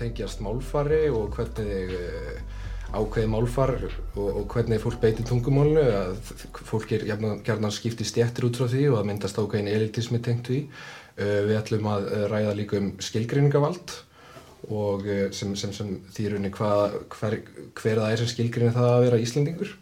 tengjast málfari og hvernig uh, ákveði málfar og, og hvernig fólk beitir tungumálnu að fólk er gerðan skipti stjættir út frá því og að myndast ákveðin elitismi tengt því. Uh, við ætlum að ræða líka um skilgreiningavald og sem, sem, sem þýrunni hver, hver það er sem skilgreini það að vera Íslandingur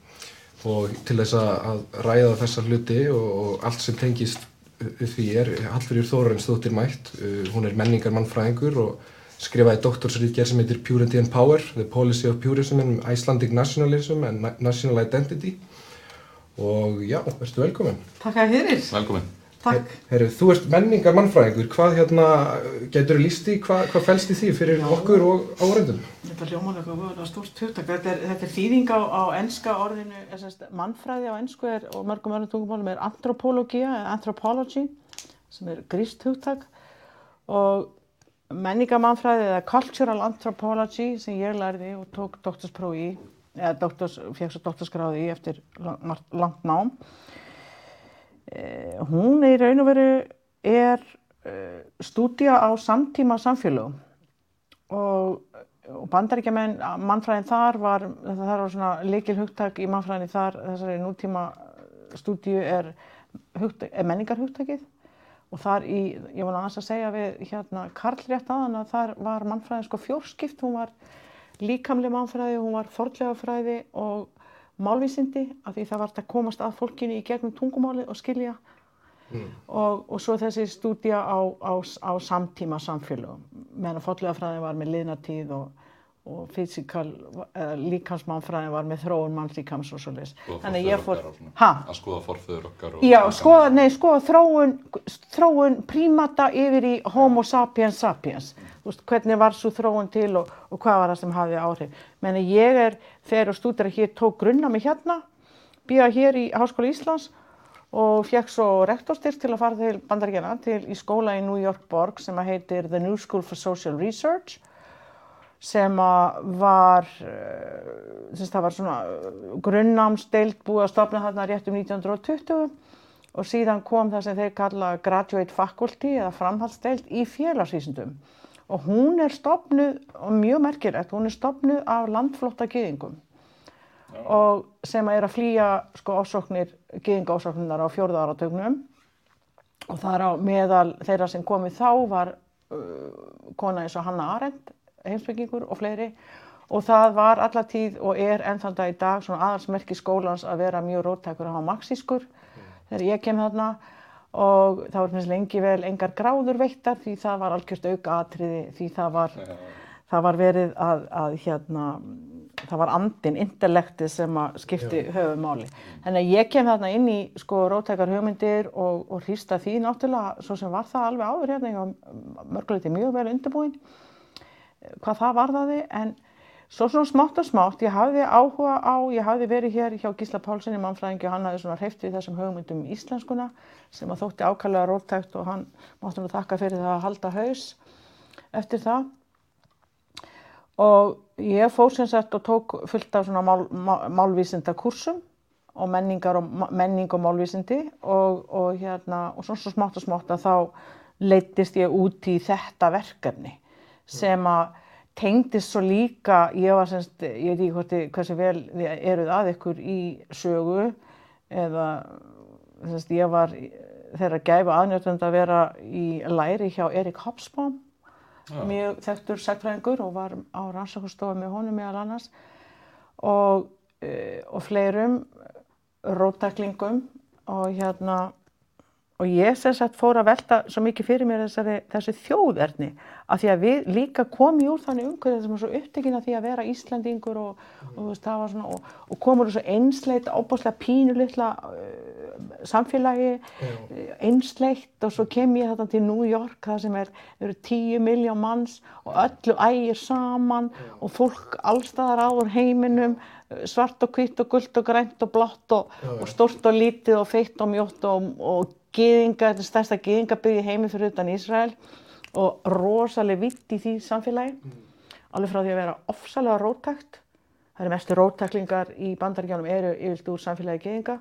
og til þess að ræða þessa hluti og, og allt sem tengist því er Hallfríður Þórensdóttir mætt, uh, hún er menningar mannfræðingur og skrifaði doktorsrýðgerð sem heitir Purity and Power, The Policy of Purism and Icelandic Nationalism and National Identity og já, verðstu velkominn. Takk að þér er. Velkominn. Takk. Herru, þú ert menningar mannfræðingur, hvað hérna, getur þú líst í, hvað, hvað fælst í því fyrir Já. okkur og áreindum? Þetta er hljómanlega vorulega stórt hugtak, þetta er, þetta er þýðing á, á ennska orðinu, sérst, mannfræði á ennsku er, og mörgum öðrum tungumálum er antropológia, anthropology, sem er gríst hugtak og menningar mannfræði eða cultural anthropology sem ég lærði og tók doktorsprófi í, eða doktors, fjöks og doktorskráði í eftir langt nám. Eh, hún í raun og veru er eh, stúdía á samtíma samfélögum. Og, og bandaríkjaman, mannfræðin þar var, það var svona leikil hugtak í mannfræðinni þar, þessari nútíma stúdíu er, er menningarhugtakið og þar í, ég var náttúrulega að segja við hérna Karl rétt aðan að þar var mannfræðin sko fjórskipt, hún var líkamlega mannfræði, hún var fordlega fræði og málvísindi af því það vart að komast að fólkinu í gegnum tungumáli og skilja. Mm. og, og svo þessi stúdja á, á, á samtíma samfélögum meðan fólklegafræðin var með liðnatíð og, og fysikal líkansmannfræðin var með þróun mannslíkams og svo leiðis þannig ég fór að skoða forföður okkar já, skoða, nei, skoða þróun, þróun prímata yfir í homo sapiens sapiens. Veist, hvernig var svo þróun til og, og hvað var það sem hafði áhrif. Menni ég er, þegar og stúdara hér tók grunna mig hérna, býða hér í Háskóla Íslands og fekk svo rektorstyrk til að fara til bandaríkjana til í skóla í New York Borg sem að heitir The New School for Social Research sem að var, eh, var svona grunnnámsdeild búið að stopna þarna rétt um 1920 og síðan kom það sem þeir kalla graduate faculty eða framhaldsdeild í félagsvísundum og hún er stopnuð, og mjög merkilegt, hún er stopnuð af landflotta gyðingum og sem er að flýja sko ásóknir, gyðingaásóknirnar á fjórða áratögnum og þar á meðal þeirra sem komið þá var uh, kona eins og Hanna Arendt, heimsbyggingur og fleiri og það var allatíð og er ennþann dag í dag svona aðalsmerki skólans að vera mjög róttækur að hafa maxískur mm. þegar ég kem þarna og það var finnst lengi vel engar gráður veittar því það var algjörst auka atriði því það var, það var verið að, að hérna, það var andin, intellektið sem að skipti höfumáli. Þannig að ég kem þarna inn í sko rótækar hugmyndir og, og hrýsta því náttúrulega, svo sem var það alveg áður hérna, ég var mörguleiti mjög vel undirbúin hvað það var það en Svo svona smátt og smátt, ég hafði áhuga á, ég hafði verið hér hjá Gísla Pálssoni mannfræðingi og hann hafði svona hreift við þessum hugmyndum í íslenskuna sem að þótti ákallega róttækt og hann máttu nú þakka fyrir það að halda haus eftir það. Og ég fór sem sagt og tók fullt af svona mál, mál, málvísinda kursum og menningar og menning og málvísindi og, og hérna og svona svo smátt og smátt að þá leittist ég út í þetta verkefni sem að tengdist svo líka, ég var semst, ég veit ekki hvort þið, hversu vel þið eruð að ykkur í sögu eða semst, ég var þeirra gæfa aðnjóttund að vera í læri hjá Erik Hobsbawm, ja. mjög þekktur segfræðingur og var á rannsóknstofa með honum meðal annars og, e, og fleirum róttaklingum og hérna og ég sem sagt fór að velta svo mikið fyrir mér þessari, þessi þjóðverðni af því að við líka komum úr þannig umhverfið sem er svo upptekinn af því að vera Íslandingur og, og, svona, og, og komur úr svo einsleitt, ábúrslega pínulitla uh, samfélagi mm. einsleitt og svo kem ég þetta til New York það sem er, eru tíu miljón manns og öllu ægir saman mm. og fólk allstaðar áður heiminum svart og hvitt og gullt og grænt og blátt og stort og lítið og feitt og mjótt og Gýðinga, þetta er stærsta gýðingabyggi heimi fyrir utan Ísrael og rosalega vitt í því samfélagi. Mm. alveg frá því að vera ofsalega róttækt. Það eru mestu róttæklingar í bandaríkjánum eru yfirlt úr samfélagi gýðinga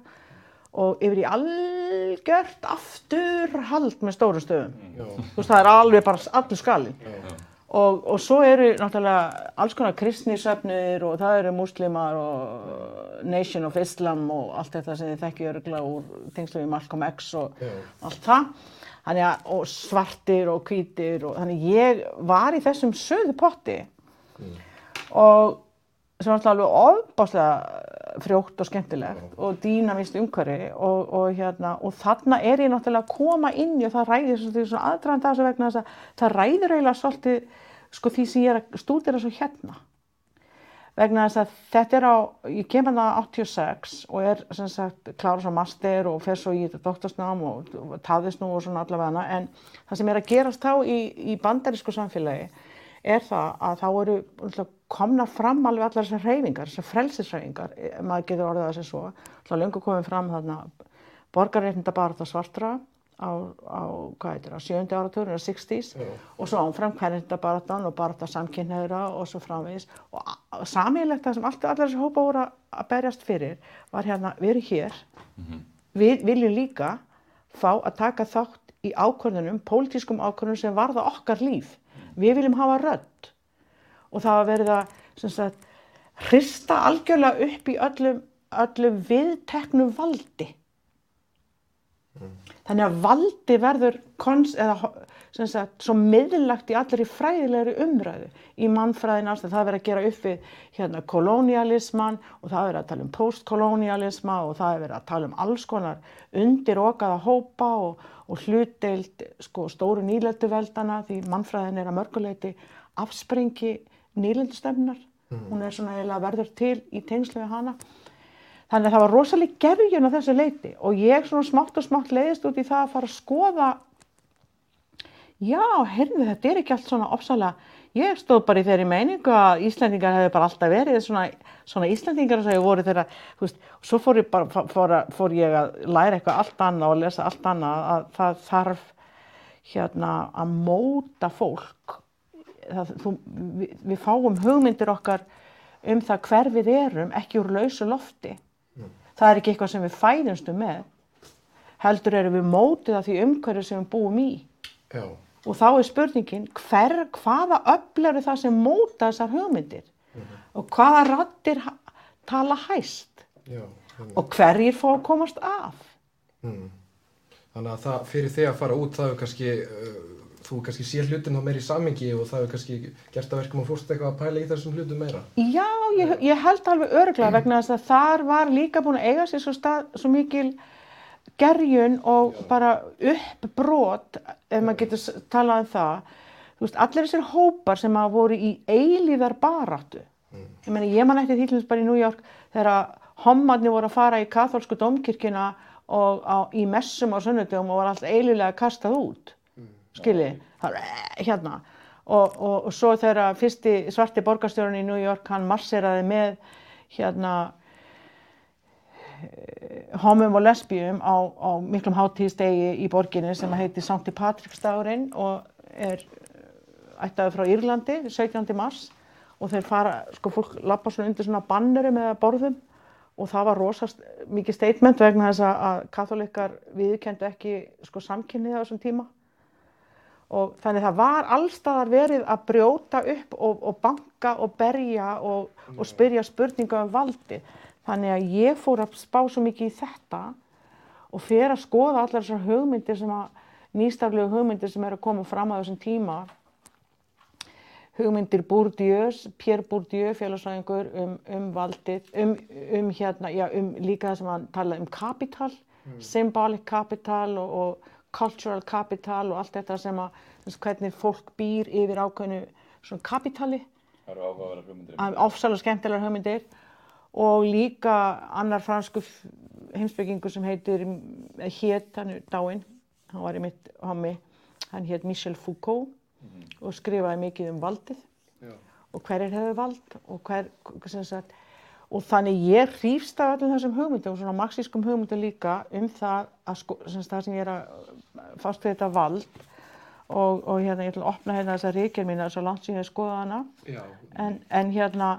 og yfir í algjört afturhald með stóru stöðum. Mm. þú veist það er alveg bara allur skalin og, og svo eru náttúrulega alls konar kristnisöfnir og það eru muslimar og Nation of Islam og allt þetta sem þið þekkju öruglega úr tengslu við Malcolm X og Já. allt það. Þannig að, og svartir og hvítir og þannig ég var í þessum söðu potti. Og sem var alltaf alveg ofbáslega frjótt og skemmtilegt og dýnamist umhverfi og, og hérna og þarna er ég náttúrulega að koma inn og það ræðir svolítið svona aðdraðan þessu vegna þess að það ræðir eiginlega svolítið sko því sem ég er að stúdira svo hérna. Vegna þess að þetta er á, ég kem hérna 86 og er sem sagt klára svo master og fer svo í þetta doktorsnám og, og taðist nú og svona allavega en það sem er að gerast þá í, í bandarísku samfélagi er það að þá eru komnar fram alveg allar þessar reyfingar, þessar frelsisreyfingar, eh, maður getur orðið það sem svo, þá lengur komið fram þarna borgarreitnda bara svartra á, á, hvað heitir það, sjöndi áratúrin, 60s Já. og svo áfram hvernig baratan og barata samkynneira og svo framvegis. Og samílegt það sem allt, allar þessi hópa voru að- að berjast fyrir var hérna, við erum hér, við viljum líka fá að taka þátt í ákvörðunum, pólitískum ákvörðunum sem varða okkar líf. Við viljum hafa rödd og það að sem sagt, hrista algjörlega upp í öllum, öllum viðteknu valdi. Þannig að valdi verður kons, eða, sagt, svo miðlagt í allir í fræðilegri umræðu í mannfræðin ástæð. Það er verið að gera upp við hérna, kolonialisman og það er verið að tala um postkolonialisma og það er verið að tala um alls konar undirokaða hópa og, og hlutdeild sko, stóru nýlenduveldana því mannfræðin er að mörguleiti afsprengi nýlendustefnar. Hún er svona eiginlega verður til í tengslu við hana. Þannig að það var rosalega gerjun á þessu leiti og ég svona smátt og smátt leiðist út í það að fara að skoða já, heyrðu þetta er ekki allt svona opsalega, ég stóð bara í þeirri meiningu að Íslandingar hefði bara alltaf verið svona, svona Íslandingar sem hefur voru þeirra, þú veist, og svo fór ég bara, fór, fór ég að læra eitthvað allt annað og lesa allt annað að það þarf hérna að móta fólk. Það, þú, við, við fáum hugmyndir okkar um það hver við erum ekki úr lausu lofti. Það er ekki eitthvað sem við fæðumstu með heldur erum við mótið af því umhverju sem við búum í. Já, og þá er spurningin hver, hvaða öfl eru það sem móta þessar hugmyndir og hvaða rattir tala hæst já. og hverjir fá að komast af Mm. Þannig að það, fyrir þig að fara út það er kannski, uh, þú kannski sé hlutin þá meira í samingi og það er kannski gert að verkum og fórst eitthvað að pæla í þessum hlutum meira. Já, ég, ég held alveg öruglega vegna þess að þar var líka búin að eiga sér svo, stað, svo mikil gerjun og bara uppbrot, ef maður getur talað um það. Veist, allir þessir hópar sem að voru í eilíðar baráttu. Ég meni, ég man eftir því til þess bara í New York þegar hommarnir voru að fara í katholsku domkirkjuna og á, í messum á sunnudum og var allt eililega kastað út skiljið, það er eh, hérna og, og, og svo þegar fyrsti svarti borgarstjórun í New York hann marseraði með hérna homum og lesbíum á, á miklum hátíðstegi í borginni sem heitir Sankti Patricksdagurinn og er eh, ættaði frá Írlandi 17. mars. Og þeir fara, sko fólk lappa svona undir svona bannerum eða borðum. Og það var rosast mikið statement vegna þess að katholikar viðkendu ekki sko samkynnið á þessum tíma. Og þannig það var allstaðar verið að brjóta upp og, og banka og berja og, og spyrja spurninga um valdi þannig að ég fór að spá svo mikið í þetta og fer að skoða allar þessar hugmyndir sem að nýstaflegu hugmyndir sem eru að koma fram á þessum tíma. Hugmyndir Bourdieu, Pierre Bourdieu félagsræðingur um, um valdið um, um hérna, já, um líka það sem hann talaði um kapital symbolic capital og, og cultural capital og allt þetta sem að þess, hvernig fólk býr yfir ákveðnu svona kapitali Það eru áhugaverðar hugmyndir. af ofsalega skemmtilegar hugmyndir og líka annar fransku heimsbyggingur sem heitir eða hét, hann er dáinn. Hann var í mitt homi, hann hét Michel Foucault og skrifaði mikið um valdið. Já. og hverjir hefur vald og hver, sem sagt, og þannig ég hrýfst af öllum þessum hugmyndum og svona marxískum hugmyndum líka um það að sko, sem það sem ég er að fást við þetta vald. Og, og hérna ég ætla að opna hérna þessa ríkjur mína svo langt sem ég hef skoðað hana. Já, en, en hérna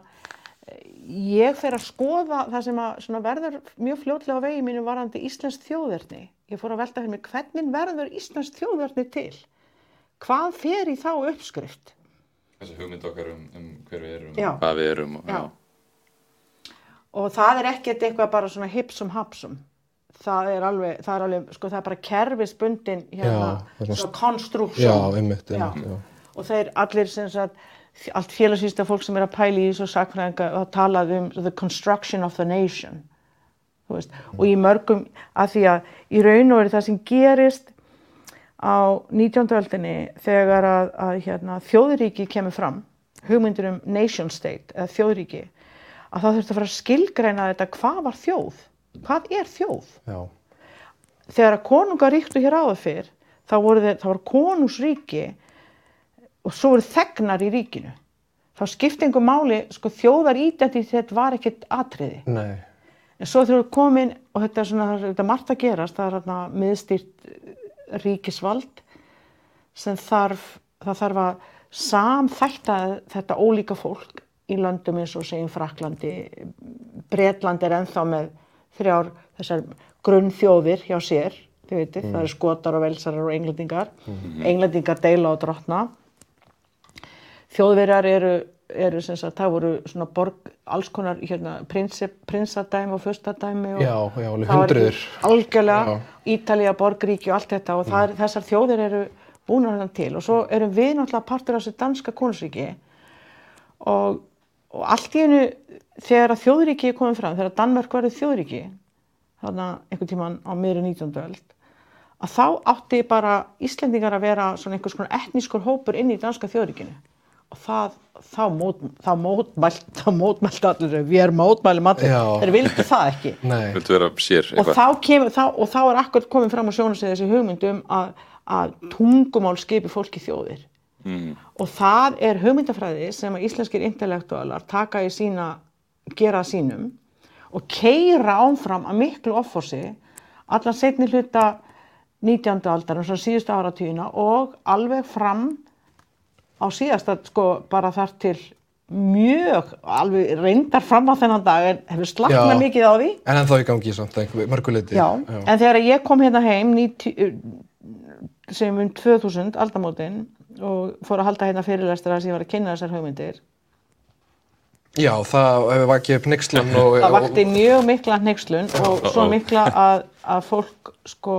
ég fer að skoða það sem að svona verður mjög fljótlega á vegi mínu varandi Íslands þjóðverðni. Ég fór að velta fyrir mig hvernig verður Íslands þjóðverðni til? Hvað fer í þá uppskrift? þessi hugmynd okkar um, um hver við erum Já. og hvað við erum og, Já. og það er ekkert eitthvað bara svona hipsum hapsum það er alveg, það er alveg, sko það er bara kerfisbundin hérna, Já, svona konstruksjón Já, einmitt, Já. einmitt, já. og þeir allir sem sagt allt félagsvísta fólk sem er að pæla í þessu sakfræðinga og talað um the construction of the nation veist, og í mörgum að því að í raun og veru það sem gerist á 19. öldinni þegar að, að hérna, þjóðríki kemur fram hugmyndir um nation state eða þjóðríki að þá þurfti að fara að skilgreina þetta hvað var þjóð hvað er þjóð já. þegar að konungar ríktu hér áður fyrr þá þeir, þá var konungsríki og svo voru þegnar í ríkinu. Þá skipti einhver máli sko þjóðar identitet var ekkert atriði. Nei, en svo þegar við komin og þetta er svona, þetta er margt að gerast það er hérna miðstýrt eh, ríkisvald sem þarf, það þarf að samþætta þetta ólíka fólk í löndum eins og segjum Fraklandi Bretland er ennþá með þrjár þessar grunnþjóðir hjá sér, þið veitir, það eru skotar og velsarar og englendingar. Englendingar deila og drottna þjóðverjar eru, eru sem sagt, það voru svona borg, alls konar hérna, prinsadæmi og fyrstadæmi og já, já, það var algjörlega, Ítalía, borgríki og allt þetta og er, þessar þjóðir eru búnar þannig til og svo erum við náttúrulega partur af þessu danska konusríki og, og allt í einu þegar að þjóðríki er komið fram, þegar Danmörk verið þjóðríki þarna einhvern tíman á miðri 19. öld að þá átti bara Íslendingar að vera svona einhvers konar etnískur hópur inn í danska þjóðríkinu það, þá, mót, þá mótmælt þá mótmælt allir, við erum mótmælum allir Já. þeir vildu það ekki Nei, viltu vera sér og þá, kemur, þá, og þá er akkur komin fram á sjónasið þessi hugmynd um að, að tungumál skipi fólki þjóðir mm. og það er hugmyndafræði sem að íslenskir intellektualar taka í sína, gera sínum og keira áfram að miklu offorsi allan setni hluta 19. aldar, svona síðustu áratugina og alveg fram á síðasta, sko, bara þar til mjög, alveg reyndar fram á þennan dag en hefur slaknað Já. mikið á því. En ennþá í gangi samt, einhver- mörgu leiti. Já, en þegar ég kom hérna heim 90, sem um 2000 aldamótin og fór að halda hérna fyrirlestra þess að ég var að kynna þessar hugmyndir. Já, það hefur vakið upp nexlan og... það vakti mjög mikla hneykslun og svo mikla að, að fólk sko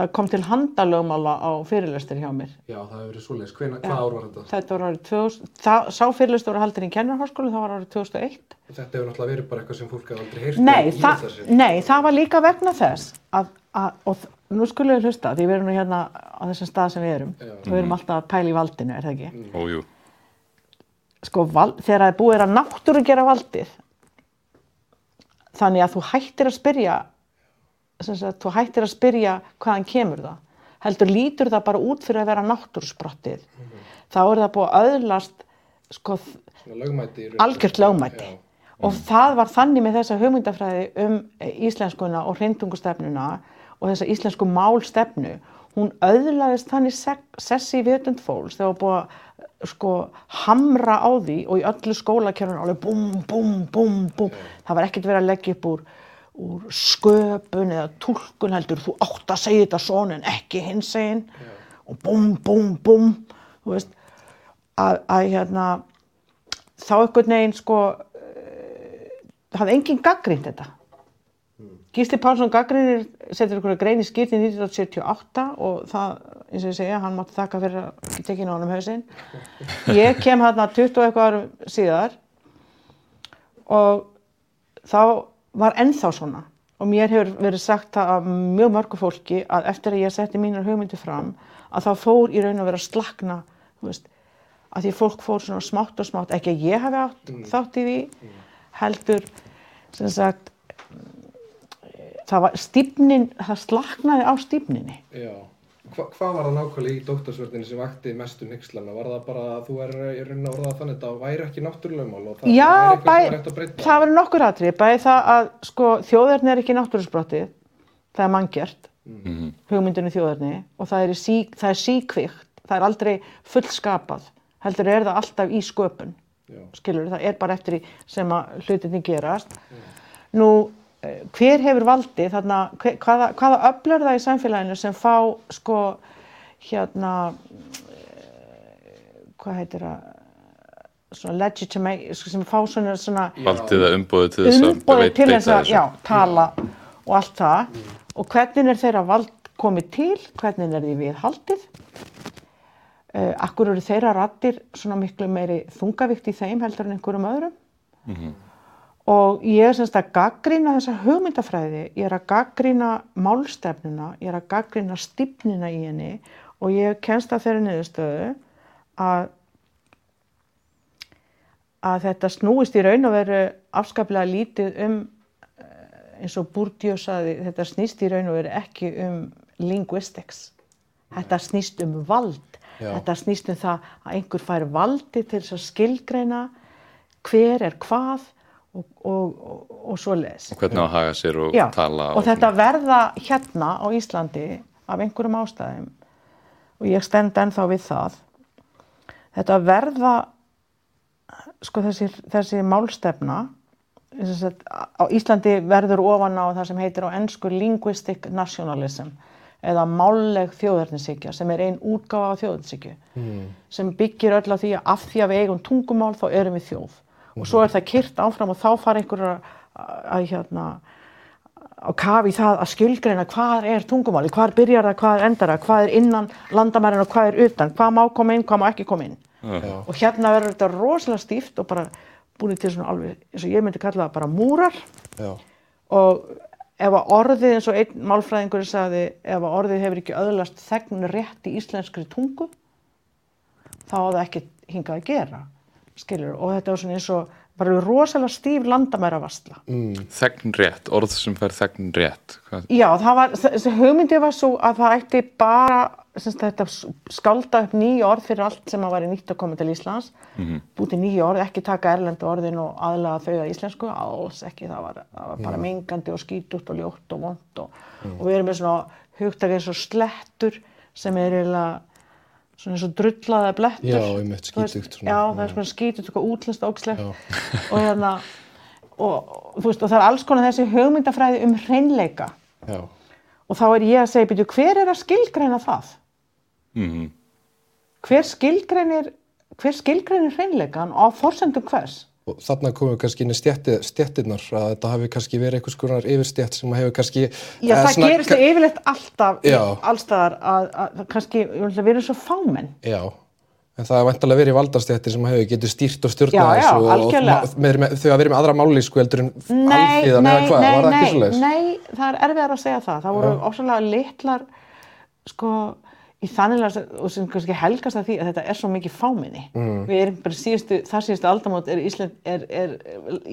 það kom til handalögmála á fyrirlestur hjá mér. Já, það hefur verið svoleiðis. Hvað ár var þetta? þetta var árið 2000 það, sá fyrirlestur var haldin í kennarháskólu það var árið 2001 Þetta hefur náttúrulega verið bara eitthvað sem fólk hefur aldrei heyrt Nei, um það, nei, það var líka vegna þess að, að og nú skulum við hlusta því við erum nú hérna á þessum stað sem við erum. Og við erum alltaf að pæla í valdinu, er það ekki? ójú Sko, val, þegar það er búið að náttúru gera valdið þannig að þú hættir að spyrja sagt, þú hættir að spyrja hvaðan kemur það heldur lítur það bara út fyrir að vera náttúrusprottið. Þá er það búið að öðlast sko, algjört lögmæti. Já. og það var þannig með þessa hugmyndafræði um íslenskuna og hreintungustefnuna og þessa íslensku málstefnu. Hún öðlaðist þannig sessi vitund fólks. Þegar var búið að sko hamra á því og í öllu skólakjörnum alveg búm, búm, búm, búm. Það var ekkert verið að leggja upp úr, úr sköpun eða túlkun heldur þú átt að segja þetta svona en ekki hins egin og búm, búm, búm þú veist að, að hérna þá einhvern veginn sko eh, hafði enginn gaggrínt þetta. Gísli Pálsson gaggrinir setur að grein í skýrti 1978 og það, eins og ég segja, hann mátti þakka fyrir að inn á hann um hausinn. Ég kem hérna 20 og eitthvað árum síðar og þá var ennþá svona og mér hefur verið sagt það af mjög mörgu fólki að eftir að ég setti mínar hugmyndir fram að þá fór í raun að vera slakna, veist, að því fólk fór svona smátt og smátt, ekki að ég hafi átt þátt í því, heldur, sem sagt, það var stífnin, það slaknaði á stífninni. Já. Hva, hvað var það nákvæmlega í dóttarsvörðinni sem vakti mestu nexlana? Var það bara að þú er í raunin að orða það þannig að það væri ekki náttúrulegumál og það Já, væri eitthvað sem var hægt að breyta? það var nokkur atrið, bæði það að sko, þjóðarni er ekki náttúrusbrottið, það er manngjört, hugmyndinu þjóðarni og það er, sí, það er síkvikt, það er aldrei fullskapað, heldur er það alltaf í sköpun, Já. skilur, það er bara eftir í sem að hlutinni gerast. Nú, eh, hver hefur valdið þarna, hvaða, hvaða öfl er það í samfélaginu sem fá sko hérna hvað heitir það, svona legitimate, sem fá svona, svona Valdið að umbóðu til þess að veit- til þess að, já, tala og allt það. Og hvernig er þeirra vald komið til, hvernig er því viðhaldið. Uh, akkur eru þeirra rattir svona miklu meiri þungavikt í þeim heldur en einhverjum öðrum. Og ég er semst að gaggrina þessa hugmyndafræði, ég er að gaggrina málstefnuna, ég er að gaggrina stífnina í henni og ég kennst að þeirri niðurstöðu að, að þetta snúist í raun og veru afskaplega lítið um, eh, eins og Bourdieu saði, þetta snýst í raun og veru ekki um linguistics. Þetta snýst um vald. Já. Þetta snýst um það að einhver fær valdi til þess að skilgreina hver er hvað og, og, og, og svoleiðis. Og hvernig á að haga sér og Já, tala og þetta verða hérna á Íslandi af einhverjum ástæðum og ég stend ennþá við það þetta verða sko þessi, þessi málstefna sem sagt, á Íslandi verður ofan á það sem heitir á ennsku linguistic nationalism eða málleg þjóðarninsíkja sem er ein útgáfa af þjóðarninsíkju mm. sem byggir öll á því að af því að við eigum tungumál þá erum við þjóð og svo er það kyrt áfram og þá fara einhverjar að, að hérna á kafi það að skilgreina hvað er tungumáli, hvað byrjar það, hvað endar það, hvað er innan landamærin og hvað er utan, hvað má koma inn, hvað má ekki koma inn. Já. Og hérna verður þetta rosalega stíft og bara búið til svona alveg, eins og ég myndi kalla það bara múrar Já. og ef að orðið eins og einn málfræðingur sagði, ef að orðið hefur ekki öðlast þegn rétt í íslenskri tungu, þá á það ekki hingað að gera, skilur, og þetta var svona eins og bara rosalega stíf landamæra vastla. Þegn rétt, orð sem fær þegn rétt. Hvað? Já, það var, þessi hugmyndi var svo að það ætti bara semst, þetta skálda upp nýju orð fyrir allt sem að væri nýtt að koma til Íslands mm búti nýju orð, ekki taka erlendu orðin og aðlaga þau að íslensku alls ekki, það var, það var bara mengandi og skítut og ljótt og vond og, og við erum með svona hugtak eins og slettur sem er eiginlega svona eins og drullaða blettur Já, Þú veist, skítugt svona, Já, það er svona skítut, eitthvað útlenskt ógislegt og hérna og, og, þú veist, og það er alls konar þessi hugmyndafræði um hreinleika. Já. og þá er ég að segja, byrju, hver er að skilgreina það? Mm Hver skilgreinir, hver skilgreinir hreinleikan og á forsendum hvers? Og þarna komum við kannski inn í stjætti, stjættirnar að þetta hafi kannski verið einhvers konar yfirstjætt sem hefur kannski... Já, það svona- gerist það yfirleitt alltaf, Já. allstaðar, að, að, kannski, erum svo fámenn. Já, en það er vantilega verið valdastjættir sem hefur getið stýrt og stjórnað þessu og, og með, með, þau að verið með aðra mállísku heldur en alþýðan eða hvað, var það ekki nei, svoleiðis? nei, það er erfiðar að segja það. Það voru ósvæmlega litlar, sko, í þannig að, og sem kannski helgast að því að þetta er svo mikið fáminni. Mm. Við erum bara síðustu, það síðustu aldamót er, Ísland, er, er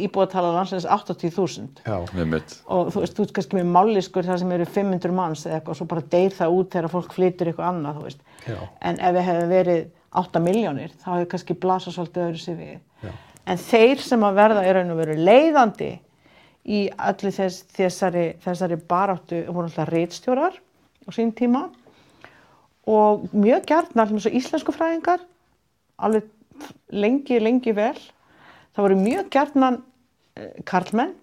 íbúatala landsins 80.000 Já, Með mitt. og þú veist, þú ert kannski með mállískur þar sem eru 500 manns eða eitthvað og svo bara deyr það út þegar fólk flytur eitthvað annað, þú veist. Já. En ef við hefum verið 8 miljónir, þá hefur kannski blasa svolítið öðru sér við. Já. En þeir sem að verða er raun og veru leiðandi í allir þess, þessari, þessari baráttu voru alltaf reitstjórar á sín tíma og mjög gjarnar eins og íslensku fræðingar alveg lengi, lengi vel það voru mjög gjarnan eh, karlmenn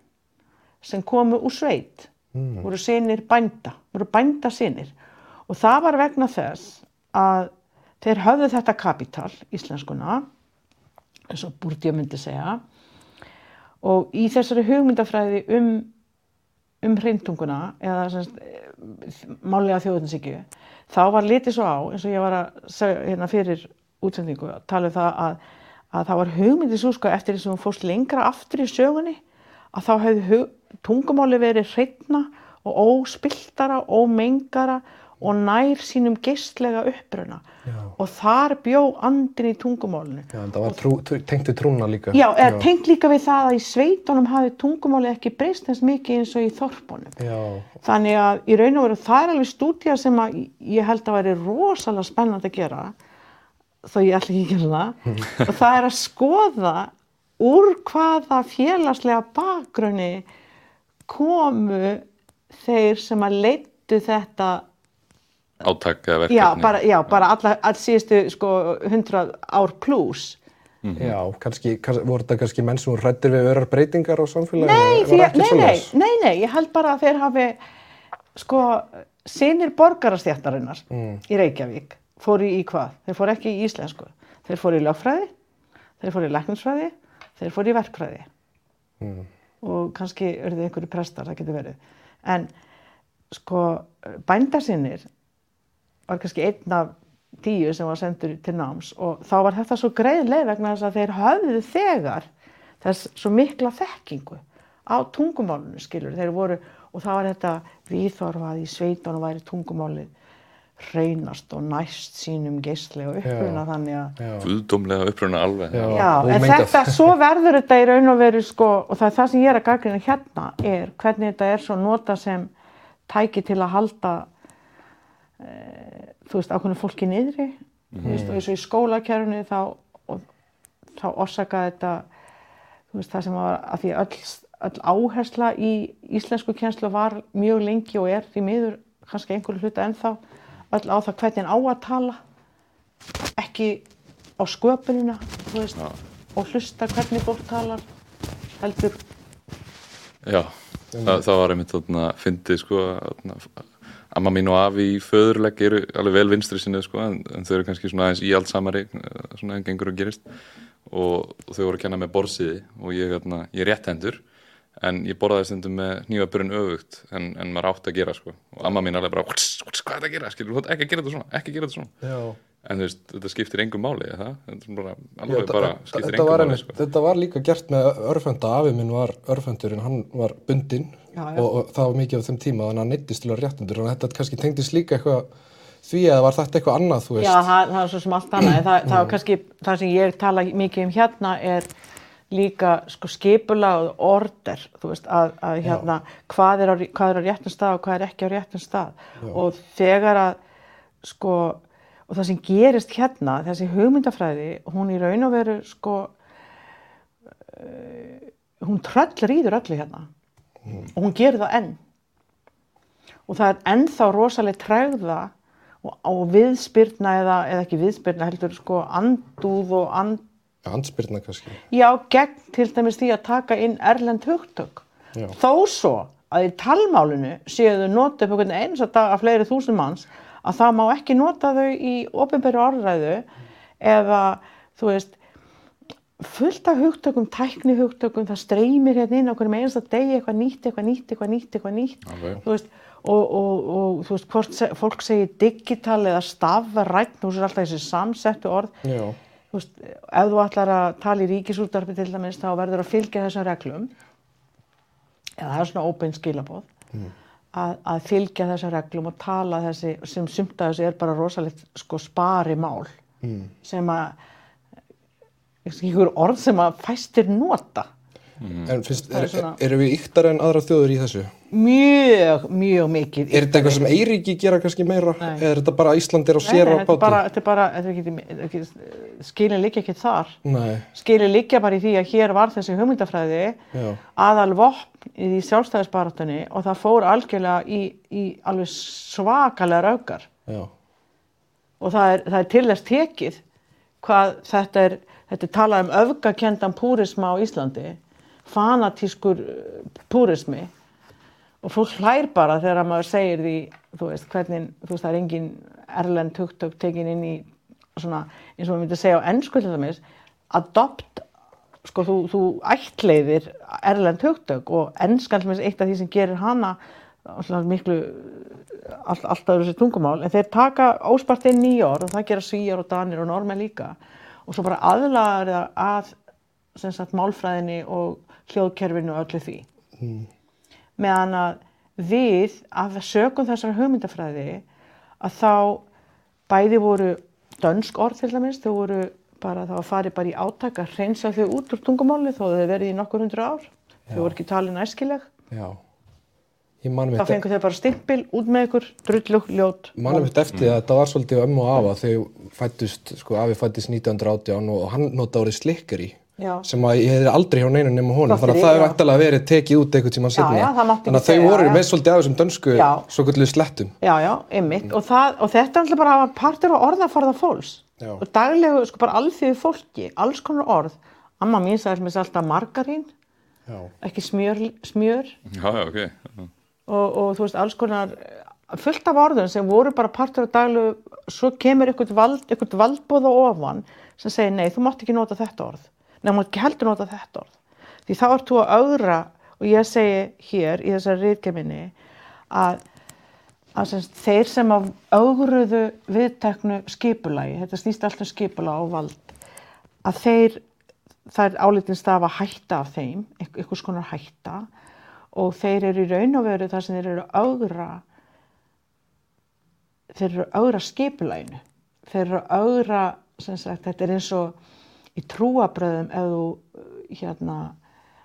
sem komu úr sveit voru sinir bænda, voru bænda sinir og það var vegna þess að þeir höfðu þetta kapital, íslenskuna eins og Bourdieu myndi segja og í þessari hugmyndafræði um um hreintunguna eða semst, málega þjóðninsíkju þá var litið svo á eins og ég var að segja hérna fyrir útsendingu að tala um það að, að það var hugmyndið svo sko eftir þess að hún fórst lengra aftur í sögunni að þá hefði tungumáli verið hreitna og óspiltara, ómengara og nær sínum geistlega uppruna Já. og þar bjó andin í tungumálinu Já, en það var trú, trú, tengt við trúna líka. Já, eða tengt líka við það að í sveitunum hafi tungumáli ekki breyst eins mikið eins og í þorpunum. Já, Þannig að í raun og veru það er alveg stúdía sem að ég held að væri rosalega spennandi að gera, þó ég ætla ekki að gera það, og það er að skoða úr hvaða félagslega bakgrunni komu þeir sem að leittu þetta Átaka verkefni. já, bara, já, bara alla, all síðustu sko, 100 ár pluss. já, kannski, kannski, voru þetta kannski menn sem voru hrættir við örar breytingar á samfélagi? Nei, því, nei, nei, nei, nei, ég held bara að þeir hafi, sko, sinir borgarastjættarinnar Mm. í Reykjavík fóru í hvað? Þeir fóru ekki í íslensku. þeir fóru í lögfræði, þeir fóru í lækningsfræði, þeir fóru í verkfræði Mm. og kannski eru þið einhverju prestar, það getur verið. En sko bændasinnir var kannski einn af tíu sem var sendur til náms og þá var þetta svo greið leið vegna þess að þeir höfðu þegar þess svo mikla þekkingu á tungumálunu skilur þeir voru og það var þetta viðþorfað í sveitunum væri tungumálið hreinast og næst sínum geisli og uppruna Já. þannig að. Guðdómlega uppruna alveg. Já. Já, en þetta, svo verður þetta í raun og veru sko, og það er það sem ég er að gaggrina hérna, er hvernig þetta er svo nota sem tæki til að halda þú veist, ákveðinu fólki niðri. Þú veist, og eins og í skólakerfinu þá, og, þá orsaka þetta þú veist, það sem var að því öll, öll áhersla í íslensku kjenslu var mjög lengi og er því miður kannski einhverju hluta ennþá öll á það hvernig á að tala ekki á sköpunina þú veist, Já. og hlusta hvernig fólk talar heldur. Já, það, það var einmitt þarna, fyndið sko, þarna, amma mín og afi í föðurlegg eru alveg vel vinstri sinni sko, en, en þau eru kannski svona aðeins íaldsamari, svona en gengur og gerist. Og, og þau voru að kenna með borsiði og ég, þarna, ég er rétthendur en ég borðaði stundum með nýjaburinn öfugt en, en maður átti að gera sko. Og amma mín alveg bara, "Whats, whats, hvað er þetta að gera, skilur, átt ekki að gera þetta svona, ekki að gera þetta svona. Já. en þú veist, þetta skiptir engum máli, eða? Það, þetta bara, Já, bara skiptir engum var máli sko. Þetta var líka gert með örfenda, afi minn var örfendur en hann var bundinn Já, já. og, og það var mikið á þeim tíma þannig að hann neittist til að réttundur og þetta kannski tengdist líka eitthvað því eða var þetta eitthvað annað, þú veist Já, það, það er svo sem allt annað. Það, það kannski, það sem ég tala mikið um hérna er líka sko skipula og order, þú veist, að, að hérna, hvað er, á, hvað er á réttum stað og hvað er ekki á réttum stað. Og þegar að, sko, og það sem gerist hérna, þessi hugmyndafræði, hún í raun og veru, sko, uh, hún tröll rýður öllu hérna. Og hún gerir það enn. Og það er ennþá rosalega tregða og, og viðspyrna eða, eða ekki viðspyrna heldur sko andúð og and, Andspyrna kannski já, gegn til dæmis því að taka inn erlend hugtök. Já. Þó svo að í talmálinu séu þau nota upp einhvern eins að dag af fleiri þúsund manns að það má ekki nota þau í ofinbæru orðræðu eða þú veist fullt af hugtökum, tækni hugtökum, það streymir hérna inn á hverjum einasta degi eitthvað nýtt, eitthvað nýtt, eitthvað nýtt, eitthvað nýtt. Alveg. þú veist, og, og, og þú veist, hvort se, fólk segir digital eða stafrætt, þú veist alltaf þessi samsettu orð. Já, þú veist, ef þú ætlar að tala í ríkisúttarfi til dæmis þá verður að fylgja þessum reglum. Eða það er svona óbein skilabóð að, að fylgja þessum reglum og tala þessi sem sumt að þessi er bara rosalegt sko spari mál sem að ykkur orð sem að fæstir nota en finnst, er er, svona- erum við yktar en aðra þjóður í þessu? mjög, mjög mikið Er þetta eitthvað sem Eiríki gera kannski meira? Nei. Eða er þetta bara Ísland er á Nei, sér nei, á er báti? bara, þetta er bara þetta er ekki, þetta er ekki, skilin liggja ekki þar Nei, skilin liggja bara í því að hér var þessi hugmyndafræði aðal vopn í sjálfstæðisbaratunni og það fór algjörlega í, í alveg svakalega raukar já, og það er, það er til þess tekið hvað þetta er, þetta er talað um öfgakendan púrisma á Íslandi, fanatískur eh, púrismi. Og fólk hlær bara þegar maður segir því, þú veist, hvernig, þú veist, það er engin erlend hugtök tekin inn í svona, eins og við myndum segja á ennsku til dæmis, adopt, sko, þú, þú ættleiðir erlend hugtök og ennskan sem er eitt af því sem gerir hana miklu all, alltaf þessi tungumál, en þeir taka óspart inn nýja orð og það gera svíjar og danir og normenn líka og svo bara aðlagar það að sem sagt málfræðinni og hljóðkerfinu og öllu því. Meðan að við af sögum þessar hugmyndafræði að þá bæði voru dönsk orð til dæmis, þau voru bara, það var farið bara í átak að hreinsa þau út úr tungumáli þó þau verið í nokkur hundru ár, þau voru ekki talin æskileg, já þá mitt, fengu þau bara stimpil út með ykkur, drullug, ljót. Man mitt eftir að þetta var svolítið ömmu og afa þegar fættust, sko, afi fættist 1918 og hann nota orðið slikkari Já. sem að ég hefði aldrei hjá neinu nema honum þannig að það er já. vantilega verið tekið út einhvern tíma mátti þannig að þau voru já. með svolítið af þessum dönsku svo kvöldu slettum. Já, já, ymmit og, það, og þetta er alltaf bara að partur á orðaforða fólks. Já. og daglegu, sko bara alþjóðu fólki, alls konar orð. Amma mín sagði sem og, og þú veist alls konar fullt af orðum sem voru bara partur af daglegu svo kemur eitthvað vald, valdbóð á ofan sem segir nei, þú mátt ekki nota þetta orð. Nei, þú mátt ekki heldur nota þetta orð. Því þá ert þú að augra og ég segi hér í þessari ríðgeminni að, að sem, þeir sem að augruðu viðteknu skipulagi, þetta snýst alltaf skipula og vald að þeir, það er álitin stafa hætta af þeim, einhvers konar hætta og þeir eru í raun og veru þar sem þeir eru augra þeir eru að augra skipulaginu. Þeir eru sagt, þetta er eins og í trúabröðum ef þú hérna,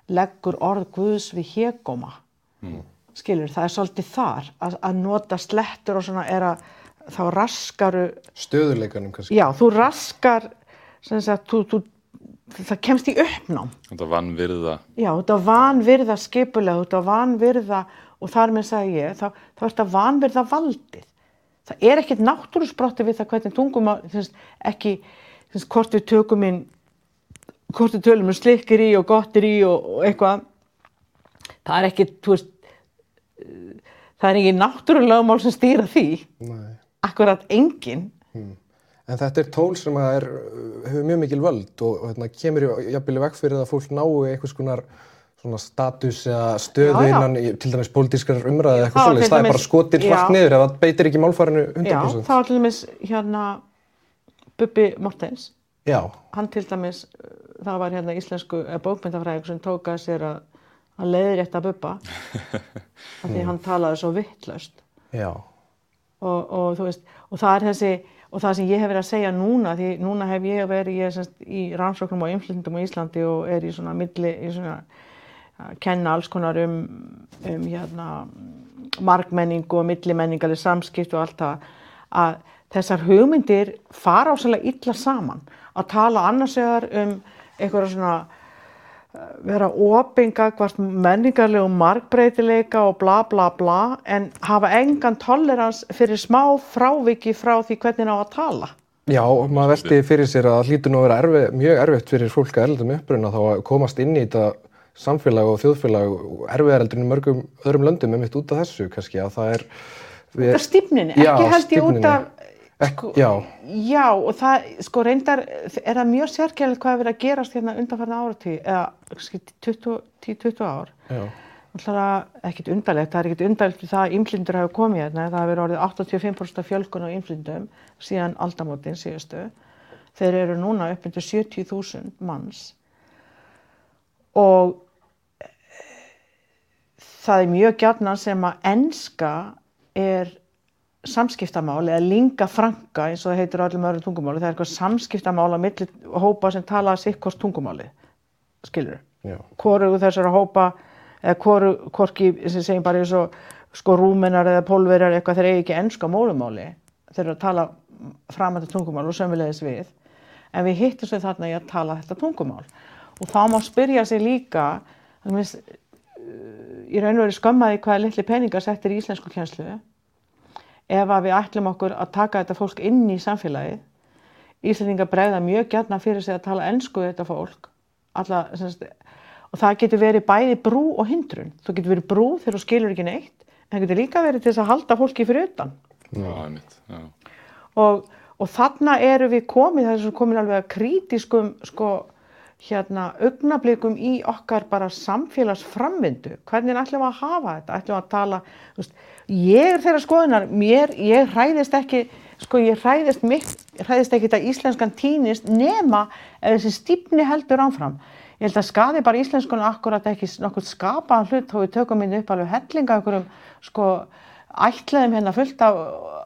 leggur orð Guðs við hégóma. Mm. skilur, það er svolítið þar að, að nota slettur og svona er að þá raskaru stöðuleikanum kannski. Já, þú raskar sagt, þú, þú, það kemst í uppnám. Þetta vanvirða. Já, þetta vanvirða skipulega þetta vanvirða og þar með sagði ég þá, þá er þetta vanvirða valdið. Það er ekkert náttúrusbrotti við það hvernig tungum ekki þess, hvort við tökum inn hvort við tölum um slikkir í og gottir í og, og eitthvað. Það er ekki veist, það er ekki náttúrulegumál sem stýra því. Nei. akkurat engin hmm. En þetta er tól sem er, hefur mjög mikil völd og, hérna, kemur jafnvel í vekk fyrir að fólk nái einhvers konar svona status eða stöðu já, já. innan í, til dæmis pólitískar umræði eitthvað svolítið, það er bara skotir hratt niður ef það beitir ekki málfærinu 100%. Já, það var til dæmis hérna Bubi Mortens, já. hann til dæmis, það var hérna íslensku bókmyndafræðing sem tók að sér að, að leiðir eitt að Bubba. Af því hann talaði svo vittlaust og, og þú veist, og það er þessi og það sem ég hef verið að segja núna því núna hef ég verið ég, semst, í rannsóknum og inflytendum á Íslandi og er í svona milli, í svona að kenna alls konar um, um hérna, markmenningu og millimenningali samskipt og allt það að þessar hugmyndir fara ásæðilega illa saman. Að tala annars vegar um eitthvað svona vera opinga hvort menningarlegu markbreytileika og bla bla bla en hafa engan tolerans fyrir smá fráviki frá því hvernig ná að tala Já, maður veldi fyrir sér að það hlýtur nú að vera erfi, mjög erfitt fyrir fólk að eldum uppruna þá að komast inn í þetta samfélag og þjóðfélag erfiðareldur í mörgum öðrum löndum er mitt út af þessu kannski að það er við... Út af stýpninni, ekki held ég út af sko, já. Já og það sko reyndar er það mjög sérkjæðilegt hvað er verið að gerast hérna undanfarnar áratí eða 10-20 ár. Það er ekkit undarlegt það er ekkit undarlegt það að ymlindur hafa komið hérna það verið orðið 85% fjölkun á ymlindum síðan aldamótin síðustu. Þeir eru núna upp undir 70.000 manns. Og það er mjög gjarnan sem að enska er samskiptamál eða linga franka eins og það heitir á öllum öðrum tungumáli það er eitthvað samskiptamál á milli hópa sem tala sikkort tungumáli skilur hvoru þessara hópa eða hvoru hvorki sem segjum bara eins og sko rúmenar eða pólverar eitthvað þeir eigi ekki enska mólumáli þeir eru að tala framönda tungumál og sömulegis við. En við hittum svo þarna í að tala þetta tungumál. Og þá má spyrja sig líka þannig að í raun og veru skömmaði hvaða litli peningar settir í íslensku kjænslu ef að við ætlum okkur að taka þetta fólk inn í samfélagið. Íslandingar bregða mjög gætna fyrir sig að tala ennsku þetta fólk. Alla, semst, og það getur verið bæði brú og hindrun. Þú getur verið brú þegar þú skilur ekki neitt en það getur líka verið til þess að halda fólki fyrir utan. Já, mitt, já. Og, og þarna eru við komið það er komin alveg að krítiskum sko hérna augnablikum í okkar bara samfélagsframvindu. Hvernig ætlum við að hafa þetta? Ætlum við að tala, veist, ég er þeirra skoðunar, mér, ég hræðist ekki sko ég hræðist mitt hræðist ekki þetta íslenskan týnist nema ef þessi stípni heldur ánfram ég held að skadi bara íslenskunum akkurat ekki nokkur skapaðan hlut þá við tökum inn upp alveg hellinga okkur um sko ætlaðum hérna fullt af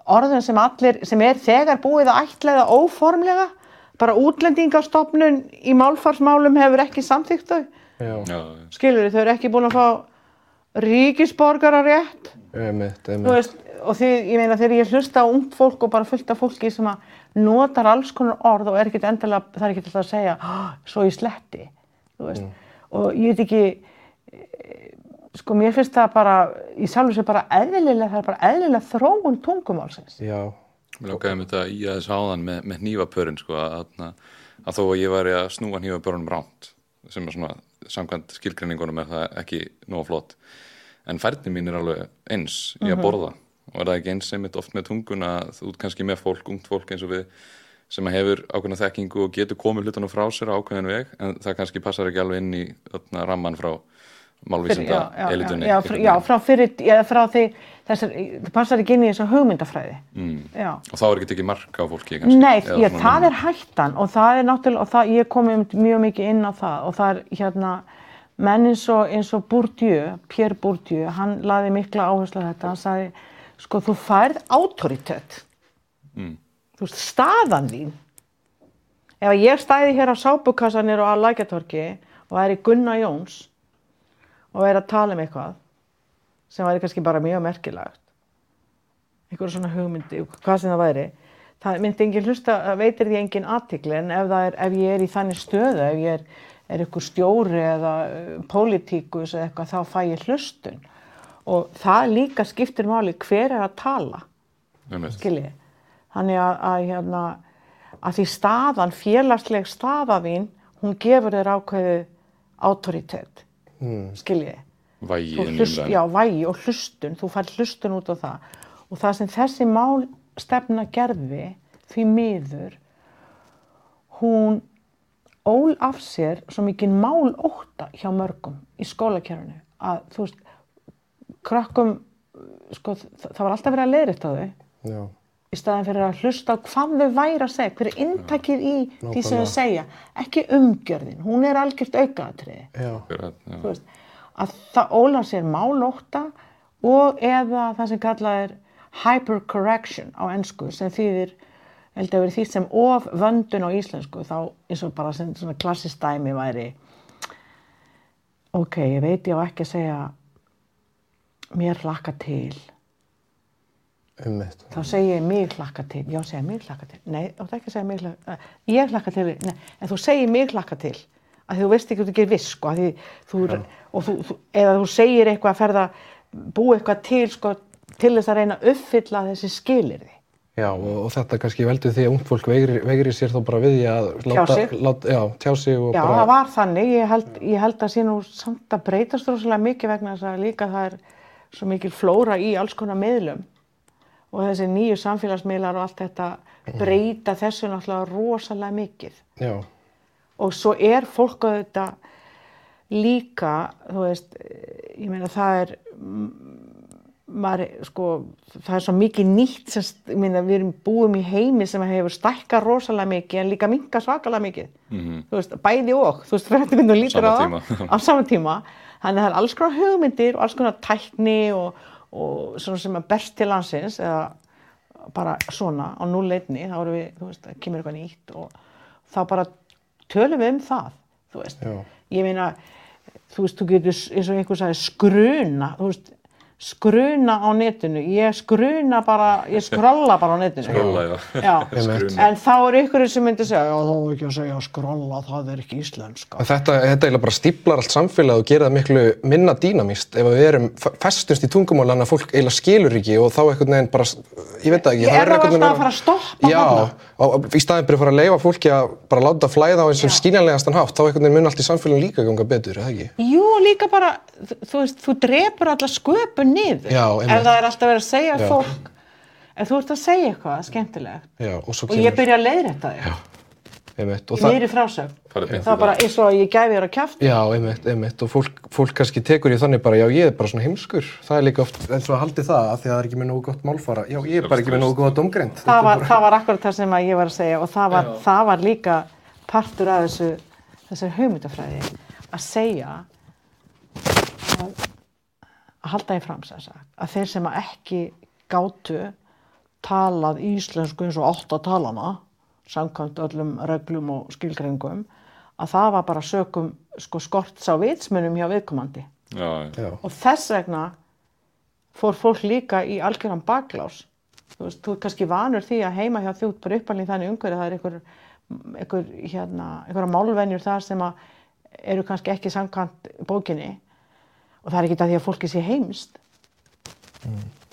orðun sem allir, sem er þegar búið að ætlaða óformlega. Bara útlendingastofnun í málfarsmálum hefur ekki samþýgt þau. Skilur þau, þau eru ekki búin að fá ríkisborgara rétt einmitt, einmitt. Veist, og því, ég meina þegar ég hlusta á ungd fólk og bara fullt af fólki sem að notar alls konar orð og er ekkert endilega, það er ekkert alltaf að segja svo ég sletti mm. og ég veit ekki sko mér finnst það bara í sjálf sér bara eðlilega, það er bara eðlilega þróun tungumálsins já Mér lókaði um þetta í aðeins áðan með, með nývapörun sko að, að þó að ég væri að snúa nývapörunum ránt sem er svona samkvæmt skilgrinningunum er það ekki nóg flott en færni mín er alveg eins í að mhm. borða og er það ekki eins einmitt oft með tunguna þú ert kannski með fólk, ungt fólk eins og við sem að hefur ákveðna þekkingu og getur komið hlutunum frá sér á ákveðin veg en það kannski passar ekki alveg inn í þarna, ramman frá málvísinda já, já, elitunni já, fr- já, frá fyrir, já, frá því þessar, það passar ekki inn í þessa hugmyndafræði mm. já. og þá er ekki tekið mark á fólki kannski Nei, já, það er hættan og það er náttúrulega, og það, ég kom einmitt mjög mikið inn á það og það er hérna menn eins og, eins og Bourdieu, Pierre Bourdieu, hann laði mikla áherslu á þetta, hann sagði, sko, þú færð autoritet, Mm. þú veist, staðan þín. Ef ég stæði hér á sápukassanir og að lækjatorki og væri Gunnar Jóns og væri að tala um eitthvað sem væri kannski bara mjög merkilegt, einhverja svona hugmyndi, hvað sem það væri, það myndi engin hlusta, veitir því engin aðtikli en ef, er, ef ég er í þannig stöðu, ef ég er, er ykkur stjóri eða uh, pólitíkus eða eitthvað, þá fæ ég hlustun. Og það líka skiptir máli hver er að tala, skiljið. Þannig að, að, hérna, að því staðan, félagsleg staða þín, hún gefur þér ákveðið autoritet, mm. skiljið vægi inn í hlust, umræðinu. já, vægi og hlustun, þú fær hlustun út á það og það sem þessi mál stefna gerði því miður hún ól af sér svo mikið mál óta hjá mörgum í skólakerfinu að þú veist krökkum sko, það var alltaf verið að leiðrétta þau Já. Í staðin fyrir að hlusta á hvað þau væri að segja, hver er inntakið í því sem þau segja, ekki umgjörðin, hún er algjört aukaðatriði Já. Akkurat, já. þú veist, að það ólar sér málótta og eða það sem kallað er hypercorrection á ennsku sem þýðir, held að verið því sem of vöndun á íslensku þá eins og bara sem svona klassist dæmi væri ok, ég veit ég á ekki að segja mér hlakka til Ummitt. þá segi ég mig hlakka til. Já, segja mig hlakka til, nei, þú átt ekki að segja mig hlakka ég hlakka til, nei, en þú segir mig hlakka til að því þú veist ekki að þú gerir viss sko, að því þú, og þú, þú, eða þú segir eitthvað að ferða búa eitthvað til sko, til þess að reyna að uppfylla þessi skilirði Já, og, og þetta kannski veldur því að ungd fólk veigri sér þá bara við því að láta. Láta, já, tjá sig og Já, bara... það var þannig, ég held, ég held að sé nú samt að breytast rosalega mikið vegna þess að líka það er svo mikil flóra í alls konar miðlum og þessi nýju samfélagsmiðlar og allt þetta breyta þessu náttúrulega rosalega mikið. Já, og svo er fólk að þetta líka, þú veist, ég meina það er, mm, maður, sko, það er svo mikið nýtt sem, ég meina við erum búum í heimi sem hefur stækkað rosalega mikið en líka minka svakalega mikið, þú veist, bæði og, þú veist, fyrir þetta myndum lítur á Sama tíma. það, á sama tíma, þannig að það er alls konar hugmyndir og alls konar tækni og, og svona sem að berst til landsins eða bara svona á núleitni, þá erum við, þú veist, það kemur eitthvað nýtt og þá bara tölum við um það, þú veist. Já. Ég meina, þú veist, þú getur, eins og einhver sagði, skruna, þú veist, skruna á netinu, ég skruna bara, ég skrolla bara á netinu. Skrolla, já. Já, en þá er ykkur sem myndi segja, já, þá er ekki að segja skrolla, það er ekki íslenska. En Þetta, þetta eiginlega bara stíplar allt samfélag og gerir það miklu minna dýnamíst ef við erum festumst í tungumáli en að fólk eiginlega skilur ekki og þá einhvern veginn bara, ég veit það ekki. Ég það er þá einhvern alltaf að fara að stoppa Já, þarna. og í staðin byrja að fara að leifa fólki að bara láta flæða á eins og skiljanlegastan hátt, þá einhvern veginn mun allt í samfélagin líka ganga betur, er það ekki? Jú, og líka bara, þú þú veist, þú drepur alla sköpun niður. Já. Ef það er alltaf verið að segja Já. fólk, ef þú ert að segja eitthvað skemmtilegt Já, og svo og ég byrja að leiðrætta þig einmitt, og í það, miðri frásögn. Það var bara eins og að ég gæfi þér að kjafta. Já, einmitt, einmitt, og fólk, fólk kannski tekur í þannig bara, já, ég er bara svona heimskur. Það er líka oft eins og að haldi það, af því að það er ekki með nógu gott málfara. Já, ég er bara ekki með nógu góða domgreind. Það var, það var akkurat það sem að ég var að segja og það var, það var líka partur af þessu, þessari hugmyndafræði að segja að, að halda í fram sem sagt, að þeir sem að ekki gátu talað íslensku eins og átt að talana samkvæmt öllum reglum og skilgrengum að það var bara sökum sko, skorts á vitsmunum hjá viðkomandi. Já, já. Og þess vegna fór fólk líka í algjöran baklás. Þú veist, þú er kannski vanur því að heima hjá þjótt bara uppalinn þannig umhverju það er einhver, einhver hérna, einhverja málvenjur þar sem að eru kannski ekki samkvæmt bókinni og það er ekki það því að fólki sé heimst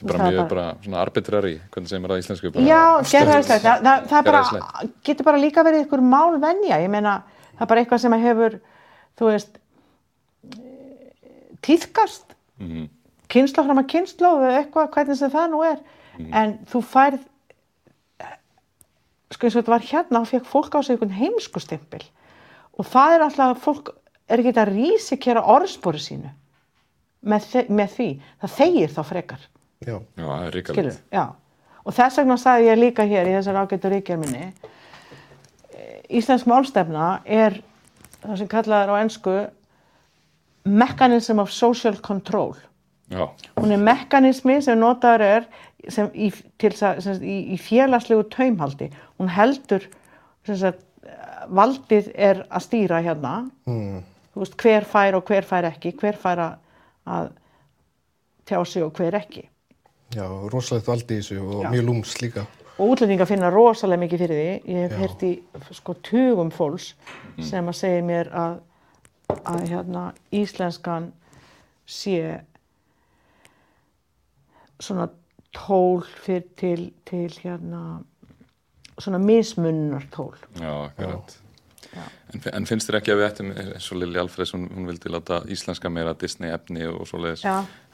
Þetta er bara Það er mjög bara- bara svona arbitrary, hvernig segir maður það í íslensku? Bara Já, gerðarslegt, það, það, það er bara, getur bara líka verið einhver málvenja, ég meina, það er bara eitthvað sem að hefur, þú veist, tíðkast, Mhm. kynsla fram að kynsla og eitthvað, hvernig sem það nú er, en þú færð sko eins og þetta var hérna, þá fekk fólk á sig einhvern heimskustimpil. Og það er alltaf að fólk er ekki að rísikera orðspori sínu með, með því, það þegir þá frekar. Já, Já, það er skilur, ríkalegt. já. Og þess vegna sagði ég líka hér í þessar ágættu ríkjar minni Íslensk málstefna er það sem kallað er á ensku mechanism of social control. Já, hún er mekanismi sem notaður er sem í, sem í, í félagslegu taumhaldi. Hún heldur sem sagt, valdið er að stýra hérna. Mm. þú veist hver fær og hver fær ekki hver fær að, að tjá sig og hver ekki já rosalegt valdi í þessu og Já. mjög lúms líka. og útlendingar finna rosalega mikið fyrir því ég hef Já. heyrt í sko tugum fólks sem að segja mér að, að hérna íslenskan sé svona tól fyrir til, til hérna svona mismunnar tól já, akkurat. En, en finnst þér ekki að við ættum, eins og Lili Alfreds, hún, hún vildi láta íslenska meira Disney efni og svoleiðis.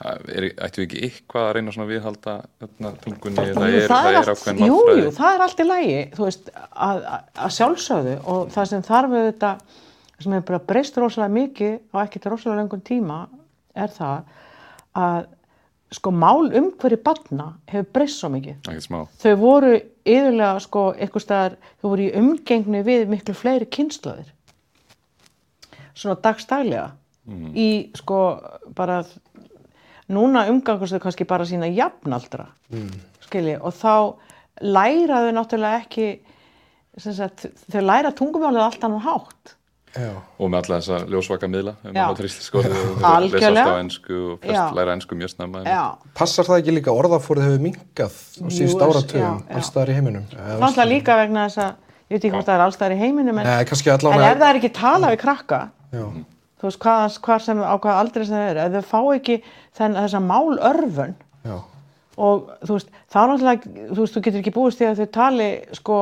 Ættum við ekki eitthvað að reyna svona að viðhalda hérna, tungunni? Jú, Það er, það er það er ákveðin jú, málfræði. jú, það er allt í lægi, þú veist, að, að, sjálfsögðu og það sem þarf auðvitað, sem hefur bara breyst rosalega mikið á ekkert rosalega lengum tíma, er það að sko mál umhverju barna hefur breyst svo mikið. Ekkert smá. Þau voru yfirlega sko eitthvað staðar, þau voru í umgengni við miklu fleiri kynnslóðir. Svona dagstaglega. Í sko bara, núna umgangast þau kannski bara sína jafnaldra. Mm. Skilji, og þá læra þau náttúrulega ekki, sem sagt, þau læra tungumálið allt annan hátt. Já, Og með alla þessa ljósvaka miðla, Algjörlega. alltaf og flest læra ensku mjög snemma. passar það ekki líka orðafórið hefur minkað á síðust áratugum allstaðar í heiminum? Er líka vegna þess að, ég veit ekki hvort það er allstæðar í heiminum, en, Nei, kannski en ef það er ekki talað við krakka, Já, þú veist, hvað, hvað sem, á hvað aldrei sem það eru, ef þau fá ekki þenn, þessa málörfun já, og þú veist, þá náttúrulega, þú veist, þú getur ekki búist því að þau tali, sko,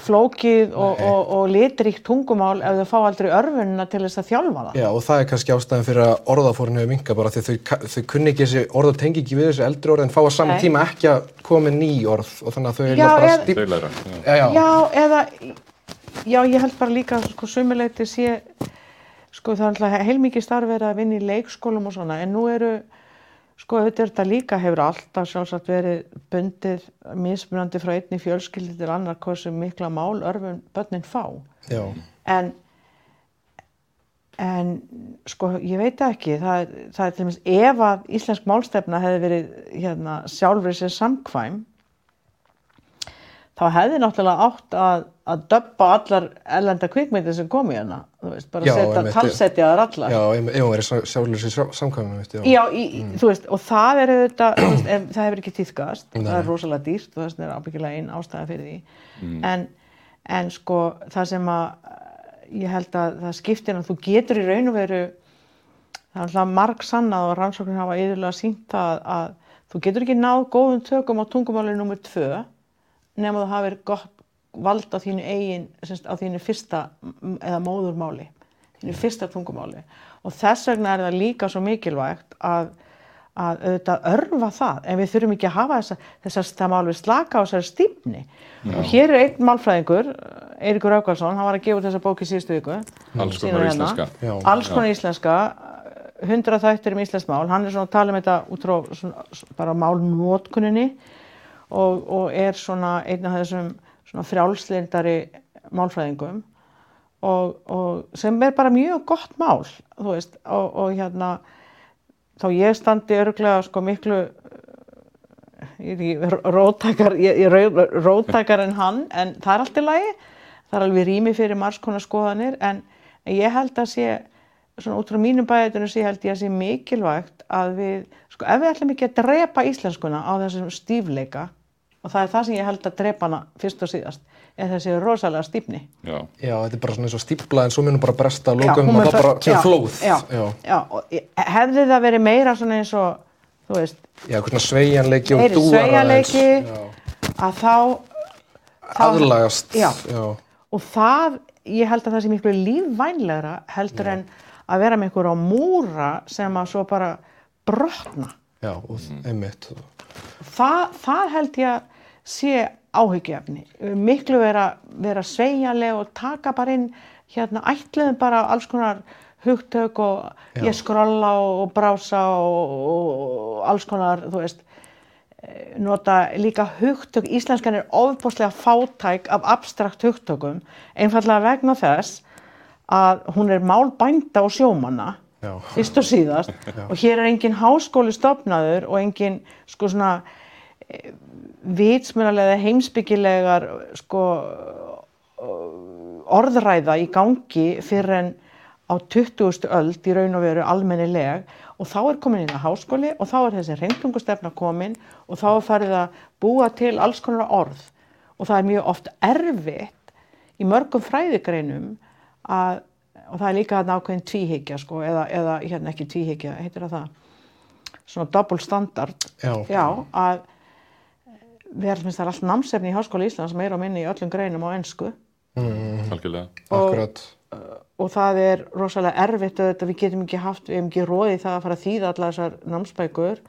flókið og, og, og litríkt tungumál ef þau fá aldrei örfunina til þess að þjálfa það. já, og það er kannski ástæðan fyrir að orðafórin hefur minkað bara því þau, þau kunni ekki þessi orð og tengi ekki við þessi eldri orð en fá á saman tíma ekki að koma ný orð og þannig að þau eiginlega bara læra. Já. Já, já, Já, eða, já, ég held bara líka, sko, sumuleiti sé, sko, það er alltaf heilmikið starf verið að vinna í leikskólum og svona, en nú eru, sko, auðvitað er þetta líka hefur alltaf sjálfsagt verið bundið mismunandi frá einni fjölskyldi til annar hversu mikla mál örfun börnin fá. já, En, en, sko, ég veit ekki, það, það er til dæmis, ef að íslensk málstefna hefði verið, hérna, sjálfur sér samkvæm, þá hefði náttúrulega átt að, að döbba allar ellenda kvikmyndir sem kom í hana, þú veist, bara Já, setja, talsetja þar allar. já, hún verið sjálfur sér samkvæmum, já. Já, í, þú veist, og það er auðvitað, þú veist, ef, það hefur ekki týðkast, það er rosalega dýrt og þess vegna er ábyggilega einn ástæða fyrir því. En, en sko, það sem að ég held að það skiptir að þú getur í raun og veru, það er alltaf marg sannað og rannsóknir hafa yfirlega sínt það að þú getur ekki náð góðum tökum á tungumáli nummer tvö nema þú hafir gott vald á þínu eigin, semst, á þínu fyrsta eða móðurmáli, þínu fyrsta tungumáli. Og þess vegna er það líka svo mikilvægt að, að auðvitað örfa það. En við þurfum ekki að hafa þessa, þessar það má alveg slaka á þessari stífni. Og hér er einn málfræðingur Eiríkur Aukarsson, hann var að gefa út þessa bóki síðustu viku. Alls konar hérna. íslenska. Já. alls konar íslenska hundra þættir um íslensk mál. Hann er svona að tala um þetta út frá svona, bara málnótkuninni og, og er svona einn af þessum frjálslindari málfræðingum og, og sem er bara mjög gott mál veist og, og hérna þá ég standi örglega sko miklu róttakar, róttakar en hann en það er allt í lagi. Það er alveg rými fyrir margs konar skoðanir en ég held að sé svona út frá mínum bæðitunum sé held ég að sé mikilvægt að við, sko ef við ætlum ekki að drepa íslenskuna á þessum stífleika og það er það sem ég held að drepa hana fyrst og síðast er þessi rosalega stífni Já. Já, þetta er bara svona eins og stípla en svo munum bara bresta Já, lókum hún og það bara kemur flóð. já, já. já, og hefði það verið meira svona eins og þú veist, Já, hvernig sveigjanleiki og dúar. Já. að þá þá- Aðlagast. Já. já. og það, ég held að það sé miklu lífvænlegra heldur en að vera með einhverja múra sem að svo bara brotna Já, og einmitt. Það, það held ég að sé áhyggjefni. Miklu vera, vera sveigjanleg og taka bara inn, hérna, ætluðum bara alls konar hugtök og Já. ég skrolla og, brása og, og alls konar, þú veist, eh, nota líka hugtök, íslenskan er ofbúslega fátæk af abstrakt hugtökum, einfallega vegna þess að hún er mál bænda og sjómanna. Fyrst og síðast. Og hér er engin háskóli stofnaður og engin sko svona eh, vitsmjölalega heimsbyggilegar sko orðræða í gangi fyrir en á 20. öld í raun og veru almennileg. Og þá er komin inn að háskóli og þá er þessi reyndungustefna komin og þá er farið að búa til alls konar orð. Og það er mjög oft erfitt í mörgum fræðigreinum að, og það er líka þarna ákveðin tvíhyggja sko, eða, eða hérna ekki tvíhyggja, heitir það það, svona double standard, Já. já að við erum það er allt námsefni í Háskóla Íslands meira og minni í öllum greinum á ennsku algjörlega. Akkurat. og það er rosalega erfitt auðvitað, við getum ekki haft, við hefum ekki róðið það að fara að þýða allar þessar námsbækur.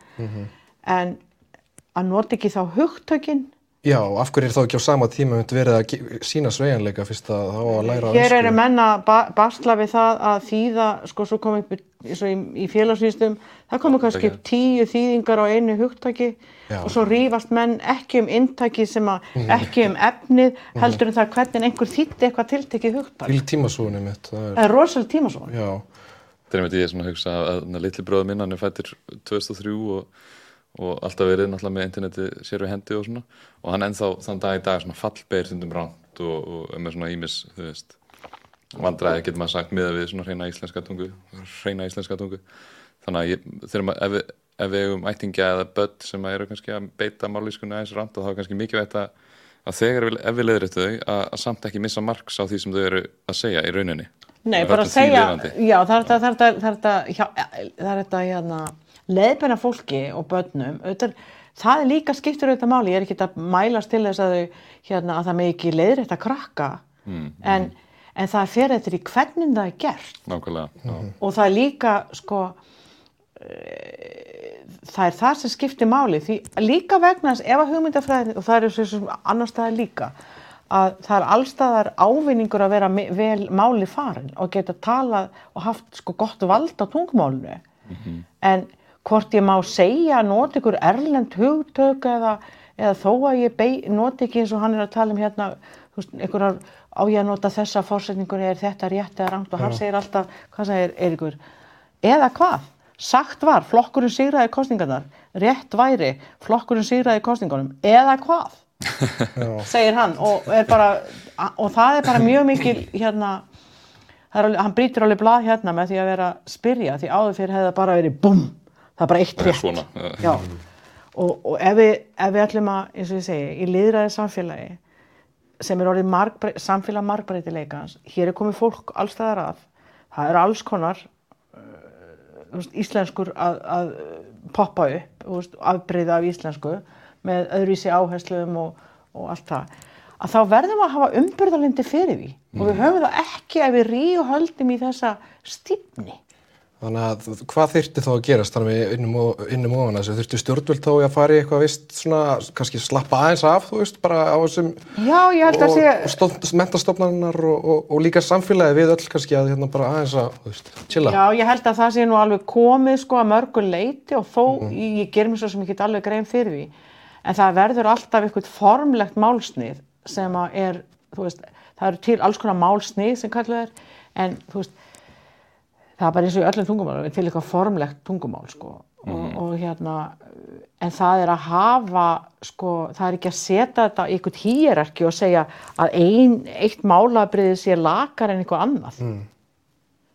En að nota ekki þá hugtökin Já, af hverju er þá ekki á sama tíma myndi verið að sína sveigjanleika fyrst að þá að læra hér eru ensku? menn að ba basla við það að þýða, sko svo komið upp og í, í félagsvístum, það komið kannski upp tíu þýðingar á einu hugtaki Já. og svo rífast menn ekki um inntaki sem að, ekki um efnið heldur en það hvernig einhver þýtti eitthvað tiltekið hugtak. Til tímasúinu mitt, það er, er rosalega tímasón. já, Það er með því ég svona að hugsa að, að litli bróða minn hann er fættir 2003 og, og alltaf verið náttúrulega með interneti sér við hendi og svona. Og hann ennþá þann dag í dag svona fallbeir stundum ránt og, og með svona ímis, þú veist vandræði getur maður sagt miða við svona hreina íslenska tungu hreina íslenska tungu. Þannig að ég, þegar maður, ef, við- ef við eigum ættingja eða börn sem eru kannski að beita mállískunni aðeins ránt og þá er kannski mikið veit að, að þegar við, ef við leiðir þau að, að samt ekki missa marks á því sem þau eru að segja í rauninni. Nei, bara að segja, já, það er þetta, leiðbenna fólki og börnum, auðvitað, það er líka skiptur auðvitað máli, ég er ekki að mælast til þess að þau, hérna, að það með ekki leiðrétt að krakka, en, en það fer eftir í hvernig það er gert. Nákvæmlega já. og það er líka, sko, eh, það er það sem skiptir máli, því líka vegna þess, ef að hugmyndafræðin, og það er svo sem annar staðar líka, að það er allstaðar ávinningur að vera vel máli farin og geta talað og haft sko gott vald á tungumálinu en hvort ég má segja nota ykkur erlend hugtök eða, eða þó að ég nota ekki eins og hann er að tala um hérna einhverjar á ég að nota þessa fórsetningunni er þetta rétt eða rangt? Og hann segir alltaf, hvað segir Eiríkur? Eða hvað, sagt var flokkurinn sigraði kostningarnar rétt væri, flokkurinn sigraði kostningunum eða hvað? Segir hann. Og, bara, og það er bara mjög mikil hérna alveg, hann brýtur alveg blað hérna með því að vera að spyrja því áður fyrir hefði það bara verið búm, það er bara eitt rétt. svona, já. Og, og ef, við, ef við ætlum að, eins og ég segi, í liðræði samfélagi sem er orðið margbre samfélag margbreytileikans, hér er komið fólk allstæðar að, það er alls konar uh, íslenskur að, að poppa upp, veist, afbreyða af íslensku með öðruvísi áherslum og, og allt það. Að þá verðum við að hafa umburðalindi fyrir því. Og við höfum það ekki ef við rí og höldum í þessa stífni Þannig að hvað þyrfti þá að gerast þannig við innum, ofan þessu? Þyrfti stjórnvöld þá að fara í eitthvað vist svona, kannski slappa aðeins af, þú veist, bara á þessum Já, ég held að sé og stolt, mentastofnarinnar og, og, og líka samfélagi við öll kannski að hérna bara aðeins að, þú veist, chilla. Já, ég held að það sé nú alveg komið sko að mörgu leiti og þó, ég, ég ger mér svo sem ég get alveg grein fyrir því, en það verður alltaf eitthvað formlegt málsnið sem að er, þú veist, það eru til alls konar málsnið sem kalluð er, en þú veist, það er bara eins og í öllum tungumálum, til eitthvað formlegt tungumál sko. Og, og hérna, en það er að hafa sko, það er ekki að setja þetta í eitthvað hýrarki og segja að ein, eitt málabriði sé lakar en eitthvað annað.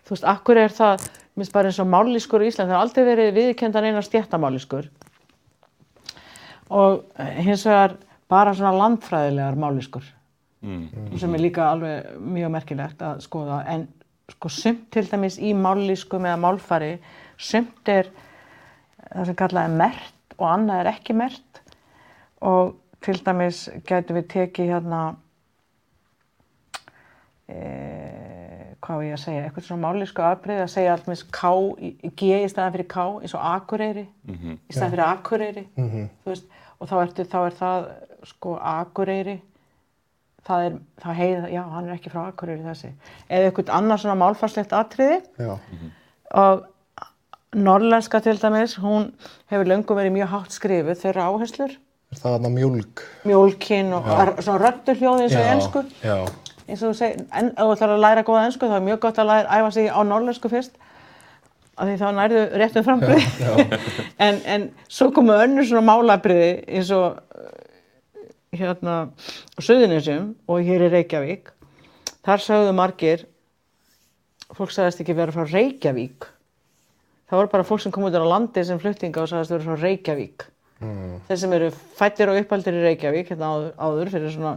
Þú veist, akkur er það minnst bara eins og mállískur í Ísland það har aldrei verið viðkendan einar stjættamállískur og eh, hins vegar bara svona landfræðilegar mállískur sem er líka alveg mjög merkilegt að skoða en sko sumt til dæmis í mállískum eða málfari sumt er það sem kallað er mert og annað er ekki mert. Og til dæmis getum við tekið hérna e, hvað var ég að segja, eitthvað svona mállísku afbreyð að segja allt með K, í- G í staðan fyrir K eins og Akureyri í staðan fyrir Akureyri þú veist, og þá, ertu, þá er það sko Akureyri það er, það heið, já, hann er ekki frá Akureyri þessi, eða eitthvað annað svona málfarslegt atriði. Já. og norlenska til dæmis, hún hefur löngum verið mjög hátt skrifuð þeirra áherslur. Er það þarna mjólk? mjólkin og r- svona rödduljóði eins og Já. eins og þú segir, en þú ætlar að læra góða ensku þá er mjög gott að læra, æfa sig á norlensku fyrst. Af því þá nærðu réttum frambrið en, en svo komu önnur svona málabriði eins og hérna á Suðunisjum og hér í Reykjavík þar sögðu margir fólk sagðist ekki vera frá Reykjavík það voru bara fólk sem kom út á landi sem fluttinga og sagðist vera frá Reykjavík mm. þeir sem eru fættir og uppaldir í Reykjavík hérna áður, áður fyrir svona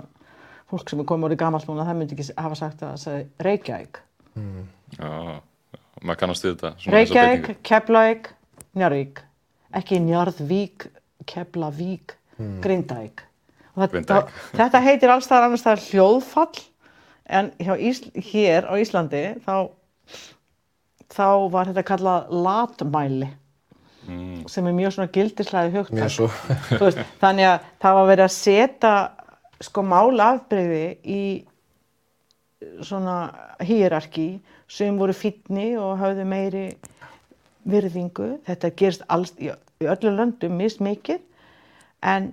fólk sem er komið orðið gamalt núna það myndi ekki hafa sagt að það sagði Reykjavík Já, já, maður kannast við þetta Reykjavík. Keflavík, Njarðvík ekki Njarðvík, Keflavík, Grindavík. Þetta, þetta heitir alls staðar annars staðar hljóðfall en hér á Íslandi þá, þá var þetta kallað latmæli sem er mjög svona gildislega hugtak. Mjög svo. Þú veist, þannig að það var verið að setja sko málafbreyði í svona hýrarki sem voru fínni og hafðu meiri virðingu. Þetta gerist alls, í öllu löndum mist mikið en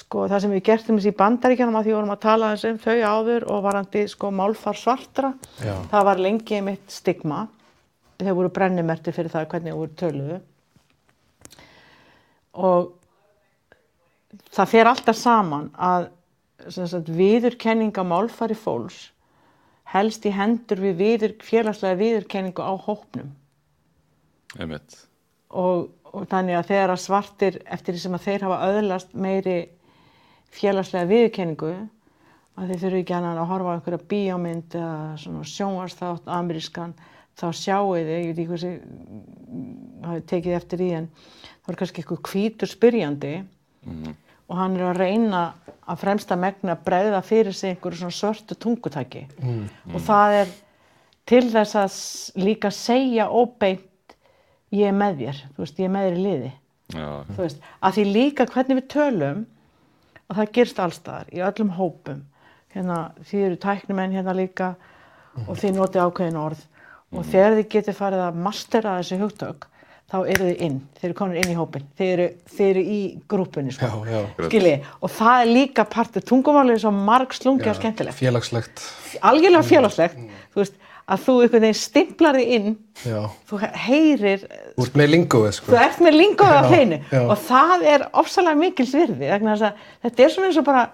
sko það sem við gertum í bandaríkjanum að því vorum að tala þessum þau áður og varandi sko málfar svartra Já. það var lengi mitt stigma. Þeir voru brennimerti fyrir það hvernig voru töluðu. Og það fer alltaf saman að sagt, viðurkenninga málfari fólks helst í hendur við viður, félagslega viðurkenningu á hópnum. Og, og þannig að þegar að svartir eftir því sem að þeir hafa öðlast meiri félagslega viðurkenningu að þeir þurfu ekki annað að horfa á einhverja bíómynd eða svona sjónvarsþátt amerískan þá sjáu þið, ég veit ekki hversi hafi tekið eftir í en það er kannski eitthvað hvítur spyrjandi og hann er að reyna að fremsta megna að bregða fyrir sig einhverju svona svörtu tungutaki og það er til þess að líka segja óbeint ég er með þér, þú veist, ég er með þér í liði Já, þú veist, að því líka hvernig við tölum og það gerist allstaðar í öllum hópum. Hérna, því eru tæknumenn hérna líka og þið notið ákveðin orð. Og þegar þið getið farið að mastera þessi hugtök þá eru þið inn, þið eru komin inn í hópin þið eru, þið eru í grúpunni sko. Já, já. skilji, og það er líka partur, tungumálið svo marg slungi og skemmtilegt. Félagslegt. algjörlega félagslegt, þú veist að þú einhvern veginn stimplar þig inn Já. þú heyrir Þú ert með lingóið, sko. þú ert með lingoð á hreinu og það er ofsalega mikils virði vegna þess að þetta er svona eins og bara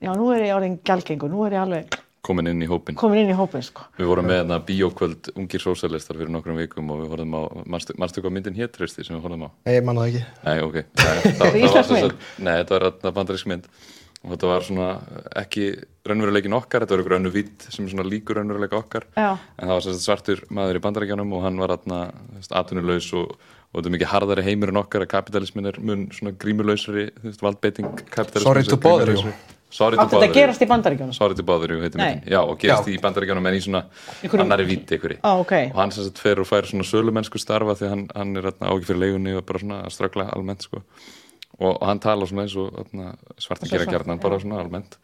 já, nú er ég orðin gjaldgengur, nú er ég alveg komin inn í hópin. komin inn í hópin sko. Við vorum með hérna bíókvöld ungir sósalistar fyrir nokkrum vikum og við horfum á, marstu, hvað myndin hétt treysti sem við horfum á? Nei, ég manna það ekki. Nei, ok. Nei, það, það sagt- Nei, þetta var hérna bandarísk mynd og þetta var svona ekki raunveruleikin okkar, þetta var ykkur önnu vitt sem svona líkur raunveruleika okkar Já. en það var svartur maður í bandaríkjanum og hann var atvinnulegs og, og þetta er mikið harðari heimur en okkar að kapitalismin er mun veist, valdbeiting kapitalismin Sorry to bother you. Sorry to átti þetta gerast í bandaríkjónum Sorry to bother you, heitir myndin Já, og gerist Já. í bandaríkjanum en í svona Einhverjum- annari víti ykkur Á, ok. og hann sagt fer og fær svona sölumennsku starfa því hann, hann er hérna, ágif fyrir leigunni og bara svona að ströggla almennt sko. Og, og hann talar svona eins og svarta Svo gera svart, gjarnan já. bara svona almennt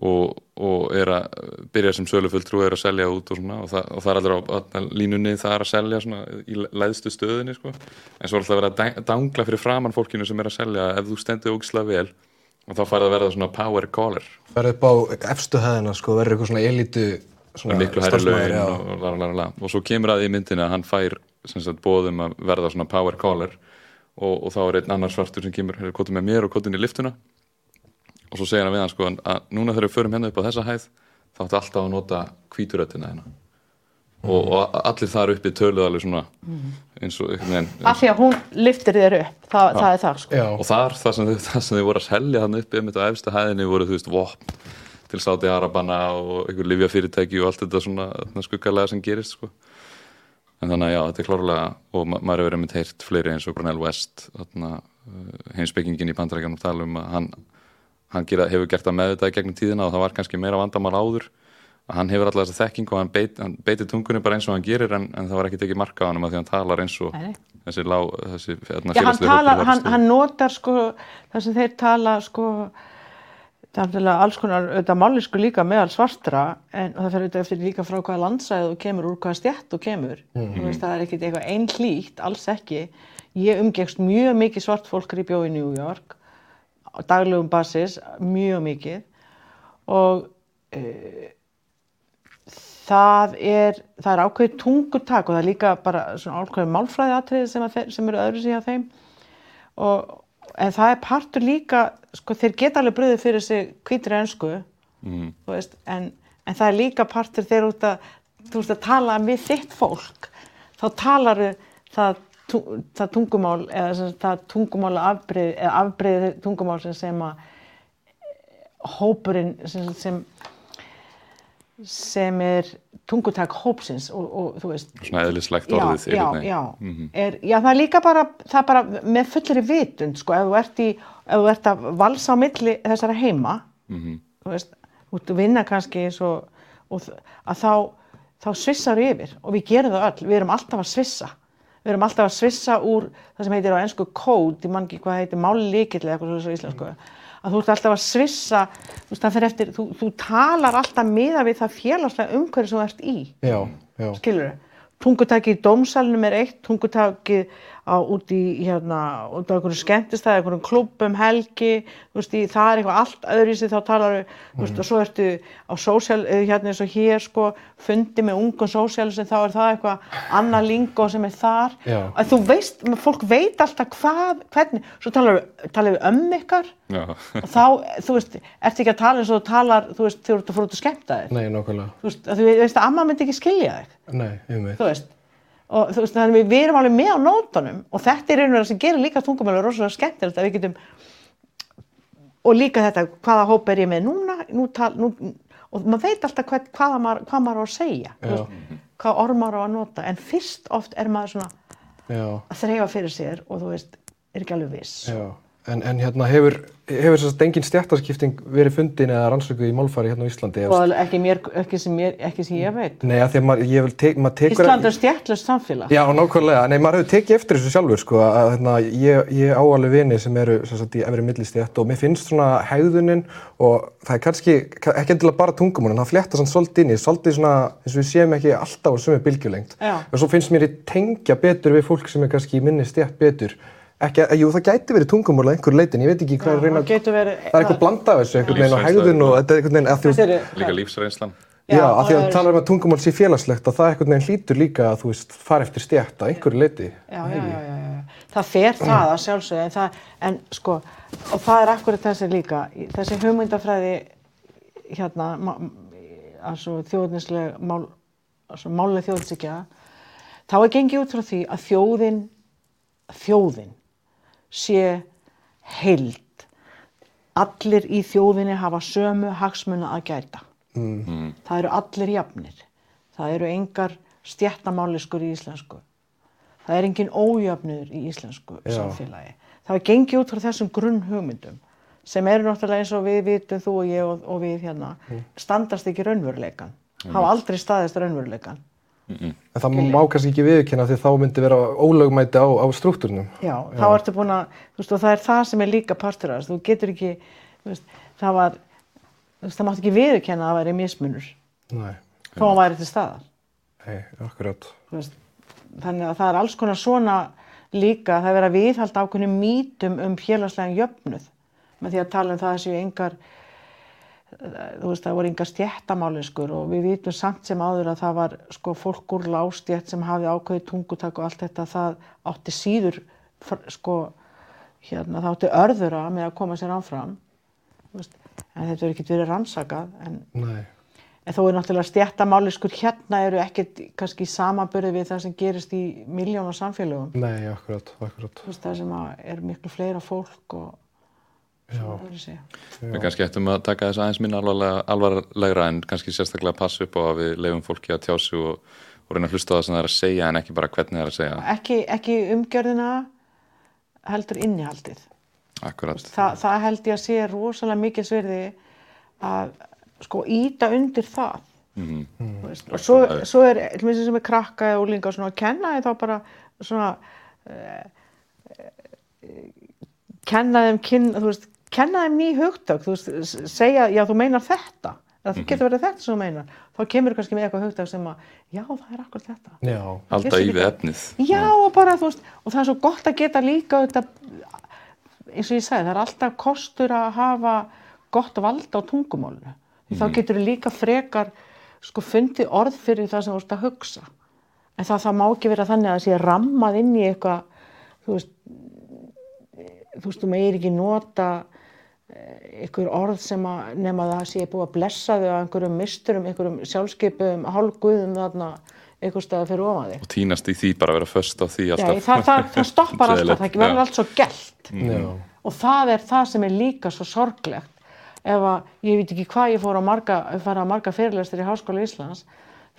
og, og er að byrja sem sölufulltrú er að selja út og svona og það, og það er allir á línunni það er að selja svona í læðstu stöðinni sko. en svo er alltaf að vera að dang- dangla fyrir framann fólkinu sem er að selja ef þú stendur ógislega vel og þá færði að verða svona power caller Ferðu upp á efstu hæðina, sko, verður eitthvað svona elitu já. og, og, svo kemur að í myndinni að hann fær sem sagt, bóðum að verða svona power caller og, og þá er einn annar svartur sem kemur hefur kotið með mér og kotið inn í liftuna og svo segir hann við hann sko að núna þegar við förum hérna upp á þessa hæð þá ætti alltaf að nota hvíturöttina hérna. Og, og allir þar uppi töluð alveg svona eins og einhvern veginn af því að hún liftir þér upp það, það er það sko. Já, og þar, það sem, þau, það sem þau voru að selja þannig uppi um þetta á efstu hæðinni voru þú veist vopn til Sáti Arabana og einhver livjafyrirtæki og allt þetta svona, svona skuggalega sem gerist sko. En þannig að já, þetta er klárlega og ma maður hefur einmitt heyrt fleiri eins og Cornel West uh, heimsbyggingin í bandarækjanum tala um að hann, hann gera, hefur gert það með þetta gegnum tíðina og það var kannski meira vandamál áður. Að hann hefur alltaf þessa þekking og hann, beit, hann beitir tungunni bara eins og hann gerir en, en það var ekki tekið marka á hann að því hann talar eins og Nei, þessi, lá, þessi hérna, Já, hann, var hann, hann notar sko það sem þeir tala sko Það er alls konar auðvitað málisku líka meðal svartra en það fer auðvitað eftir líka frá hvaða landsæð þú kemur, úr hvaða stjætt þú kemur. Þú veist, það er ekkit eitthvað einhlýtt, alls ekki. Ég umgengst mjög mikið svart fólk í bjói í New York á daglegum basis, mjög mikið og uh, það er, það er ákveðið tungutak og það er líka bara svona ákveðið málfræði atriði sem, sem eru öðru síðan þeim og, en það er partur líka, sko þeir geta alveg bröðið fyrir sig hvítri ensku mm. veist, en, en það er líka partur þegar út að, þú veist að tala við þitt fólk, þá talar það, það tungumál eða það tungumál afbrið, eða afbrið tungumál sem, sem að hópurinn sem, sem sem er tungutak hópsins og, og þú veist Svona eðlislegt já, orðið já, veginn. já. Mhm. Er, já, það er líka bara, það er bara með fullri vitund, sko, ef þú ert, í, ef þú ert að valsa á milli þessara heima, Mhm. þú veist, ert að vinna kannski og, og að þá, þá svissar yfir og við gerum það öll, við erum alltaf að svissa. Við erum alltaf að svissa úr það sem heitir á ennsku kód, ég man ekki hvað heitir mállíkill eða eitthvað svo íslensku, að þú ert alltaf að svissa, þú eftir, þú, þú talar alltaf miða við það félagslega umhverju sem þú ert í Já, já. skilur tungutakið í dómsalunum er eitt tungutakið á, út í hérna, út á einhverjum skemmtistæði, einhverjum klubbum, helgi þú veist, í, það er eitthvað allt öðru í sig þá talar þú veist, og svo ertu á sósjál, eh, hérna eins og hér sko, fundi með ungum sósjálusum þá er það eitthvað annað lingó sem er þar Já. að þú veist, fólk veit alltaf hvað, hvernig, svo talar talar við ömmu ykkar Já. og þá, þú veist, ertu ekki að tala eins og þú talar, þú veist, þú ert að fór út að skemmta þér Nei, nákvæmlega. þú veist, að þú veist að amma myndi ekki skilja þig Nei, og þú veist, þannig við, erum alveg með á nótunum og þetta er einhverja sem gerir líka tungumælu rosalega skemmtilegt að við getum og líka þetta, hvaða hóp er ég með núna, nú tal, nú, og maður veit alltaf hvað, hvaða maður, hvað maður á að segja veist, hvað orð maður á að nota. En fyrst oft er maður svona Já, að þreyfa fyrir sér og þú veist, er ekki alveg viss. Já. En, en hérna hefur, hefur þess að engin stjættaskipting verið fundin eða rannsökuð í málfari hérna á Íslandi? alveg ekki, mér, ekki, sem mér, ekki sem ég veit Nei, að því að maður, ég vil tek, maður tekur... Ísland er stjættlust samfélag Já, nákvæmlega. Nei, maður hefur tekið eftir þessu sjálfur, sko, að hérna, ég, ég á alveg vini sem eru sagt, í efri millistjætt og mér finnst svona hegðunin og það er kannski, ekki endilega bara tungumún, en það flétta svona svolítið inn í, svolítið svona, eins og við séum ekki alltaf á sömu bylgjulengt. Já. Og svo finnst mér ég tengja betur við fólk sem er kannski í minni stjætt betur. Ekki, jú, það gæti verið tungumál að einhver leitin, ég veit ekki hvað er reyna verið Það er eitthvað blanda af þessu, einhvern veginn og hegðun og þetta er einhvern veginn að því að, Líka lífsreynslan. já, að því að er- tala um að tungumál sé félagslegt að það einhvern veginn hlýtur líka að þú veist fara eftir stjætt að einhverju leiti. já, já, já, já, já. það fer það að sjálfsögðu en, það, en sko og það er akkurat þessi líka þessi hugmyndafræði hérna altså þjóðnisleg mál, altså málega þjóðsíkja þá er gengið út frá því að þjóðin þjóðin sé heild. Allir í þjóðinni hafa sömu hagsmuna að gæta. Það eru allir jafnir. Það eru engar stjættamáliskur í íslensku. Það er engin ójöfnur í íslensku Já. samfélagi. Það gengið út frá þessum grunnhugmyndum sem eru náttúrulega eins og við vitum þú og ég og, og við hérna standast ekki raunveruleikan hafa aldrei staðist raunveruleikan En það má kannski ekki viðkynna því þá myndi vera ólögmæti á, á struktúrnum. Já, þá ertu búin að, þú veist, og það er það sem er líka partur af þess, þú getur ekki, þú veist, það var, þú veist, það mátti ekki viðurkenna að það væri mismunur, Nei, þó að hann væri til staðar, nei, akkurat. þú veist, þannig að það er alls konar svona líka, það er verið að viðhalda ákveðnum mítum um félagslegan jöfnuð, með því að tala um það að séu engar, þú veist, það voru engar stjættamálinskur og við vitum samt sem áður að það var sko fólk úr lástjætt sem hafði ákveðið tungutak og allt þetta, það átti síður, sko, hérna, það átti örðura með að koma sér áfram, þú veist, en þetta er ekkert verið rannsakað, en, en þó er náttúrulega stjættamálinskur hérna eru ekkert kannski í samanbyrði við það sem gerist í miljónar samfélögum, nei, akkurat, akkurat. veist, það sem er miklu fleira fólk og. Við kannski ættum að taka þess aðeins minna alvarlega, alvarlegra en kannski sérstaklega passa upp á að við leifum fólki að tjá sig og, og reyna að hlusta á það sem það er að segja en ekki bara hvernig það er að segja. ekki, ekki umgjörðina heldur innihaldið. Akkurat. Þa, það held ég að sé rosalega mikið sverði að sko íta undir það. Mm. Þú veist, og svo, svo er til dæmis sem er krakka eða úlinga svona að kenna þeim þá bara svona uh, kenna þeim kyn, þú veist, kenna þeim ný hugtök, þú veist, segja, já, þú meinar þetta, eða þú getur verið þetta sem þú meinar, þá kemur kannski með eitthvað hugtök sem að, já, það er akkur þetta. Já, við líka- efnið. Já, og bara, þú veist, og það er svo gott að geta líka þetta, eins og ég sagði, það er alltaf kostur að hafa gott vald á tungumálinu. Því Þá getur þú líka frekar, sko, fundið orð fyrir það sem þú ert að hugsa. En það, það má ekki vera þannig að það sé rammað inn í eitthvað, þú veist, þú veist, þú meir ekki nota einhver orð sem að nema það sé búið að blessa þau á einhverjum misturum, einhverjum sjálfskeipum, hálfguðum þarna einhver staðar fyrir ofan þig. og týnast í því bara að vera föst á því Já, alltaf. það, það, það stoppar alltaf, það verður já. allt svo gælt já, og það er það sem er líka svo sorglegt. Ef að, ég veit ekki hvað ég fór að marga, fara að marga fyrirlestur í Háskóla Íslands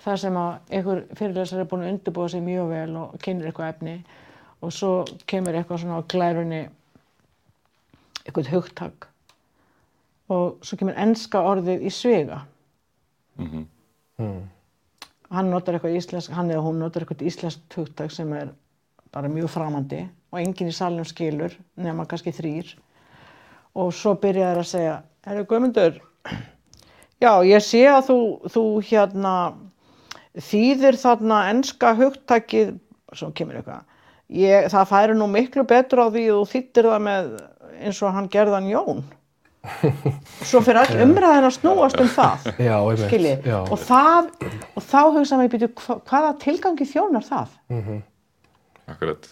þar sem að einhver fyrirlestur er búin að undirbúa sig mjög vel og kynir eitthvað efni. Og svo kemur eitthvað svona á glærunni eitthvað hugtak og svo kemur enska orðið í svega hann notar eitthvað íslensk, hann eða hún notar eitthvað íslensk hugtak sem er bara mjög framandi og enginn í salnum skilur nema kannski þrýr og svo byrjaði þær að segja Herru Guðmundur já ég sé að þú, þú hérna þýðir þarna enska hugtakið svo kemur eitthvað ég, það færi nú miklu betur á því að þú þýttir það með eins og hann gerðan Jón svo fyrir all umræðin að snúast um það já, skiljið Já, og það og þá hugsa maður býtu hva, hvaða tilgangi þjónar það? Akkurat.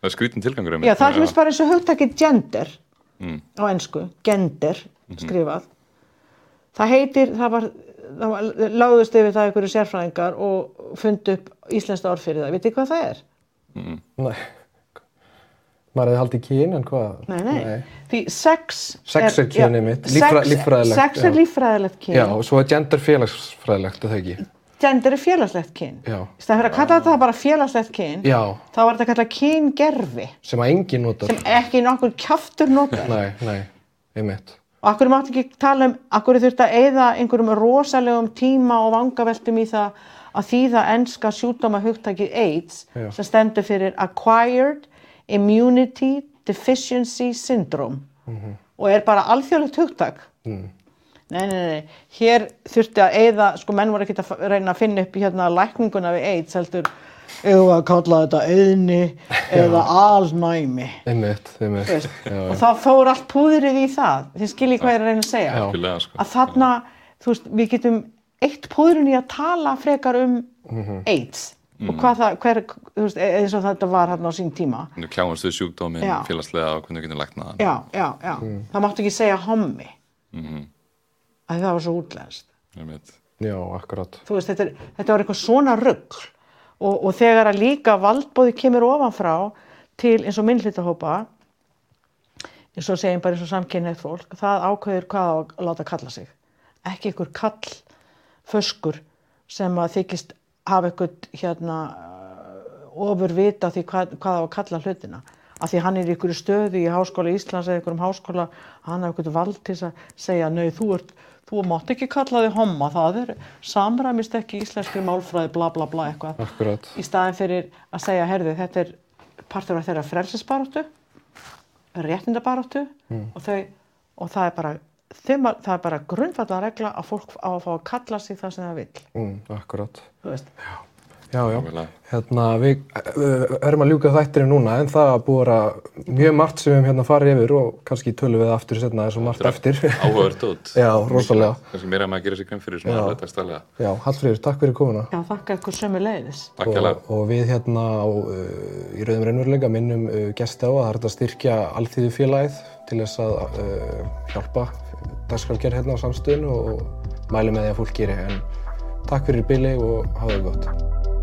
Það er skrítin tilgangur já það er hlust bara eins og hugtakið gender Mm. á ennsku, gender skrifað. Það heitir, það var, það var láðust yfir það einhverju sérfræðingar og fundu upp íslenska orð fyrir það, vitið hvað það er? Nei. Maður hefði haldið kyn, en hvað? Nei, nei, því sex Sex er kynið já, mitt, líffræðilegt, sex er líffræðilegt kyn Já, og svo er gender félagsfræðilegt, er það ekki? gender er félagslegt kyn Já. stæðan fyrir að kalla þetta bara félagslegt kyn Já, þá var þetta kallað kyngerfi sem að enginn notar. sem ekki nokkur kjaftur notar Nei, nei, einmitt. og akkur mátti ekki tala um akkur þurfti að eyða einhverjum rosalegum tíma og vangaveltum í það að þýða enska sjúkdóma hugtakið AIDS Já. sem stendur fyrir Acquired Immunity Deficiency Syndrome. Og er bara alþjóðlegt hugtak. Nei, nei, nei, hér þurfti að eyða, sko menn voru ekkert að reyna að finna upp hérna lækninguna við AIDS heldur, eða að kalla þetta auðni eða alnæmi. Einmitt, einmitt. Þú veist, Já, og þá fór allt púðrið í það. Þið skiljið hvað ég er að reyna að segja. Já. Sko. að þarna, þú veist, við getum eitt púðrun í að tala frekar um AIDS og hvað það, hver, þú veist, e- eins og þetta var hérna á sín tíma. Nú kjáumst við sjúkdómin Já. félagslega og hvernig við getum læknað hann. Já, já, já, það máttu ekki segja hommi. Mhm. að það var svo Einmitt. já, akkurat. þú veist, þetta, er, þetta var eitthvað svona rugg og, og þegar að líka valdbóði kemur ofanfrá til eins og minnhlutahópa eins og segjum bara eins og samkynnið fólk það ákveður hvað að láta kalla sig. Ekki ykkur kall föskur sem að þykist hafa ykkur hérna ofur vita því hvað, hvað á að kalla hlutina. Af því hann er í ykkur stöðu í Háskóla Íslands eða ykkur um háskóla hann hafa ykkur vald til að segja nei þú ert þú mátt ekki kalla þig homma það er samræmist ekki íslenskri málfræði bla bla bla eitthvað. Akkurat. í staðin fyrir að segja herðu þetta er partur af þeirra frelsisbaróttu réttindabaróttu og þau og það er bara þeim, það er bara grundvallan regla að fólk á að fá að kalla sig það sem það vill Mm, akkurat. þú veist Já, já. Nákvæmlega. Hérna, við uh, erum að ljúka þættirinn núna, en það búið að mjög margt sem við höfum hérna farið yfir og kannski tölum við aftur setna, það er svo margt eftir. Áhugavert út Já, rosalega. kannski meira að maður gerir sig grein fyrir svona Já. þetta stælega Já, Hallfríður, takk fyrir komuna. já þakka ykkur sömu leiðis Takk og, hérlega og við hérna á, uh, í Rauðum Reynveruleika minnum uh, gesti á að það er að styrkja alþýðu félagið til þess að uh, hjálpa dagskrálgerð hérna á samstöðinu og, mæli með því að fólk geri en takk fyrir bili og hafa það gott.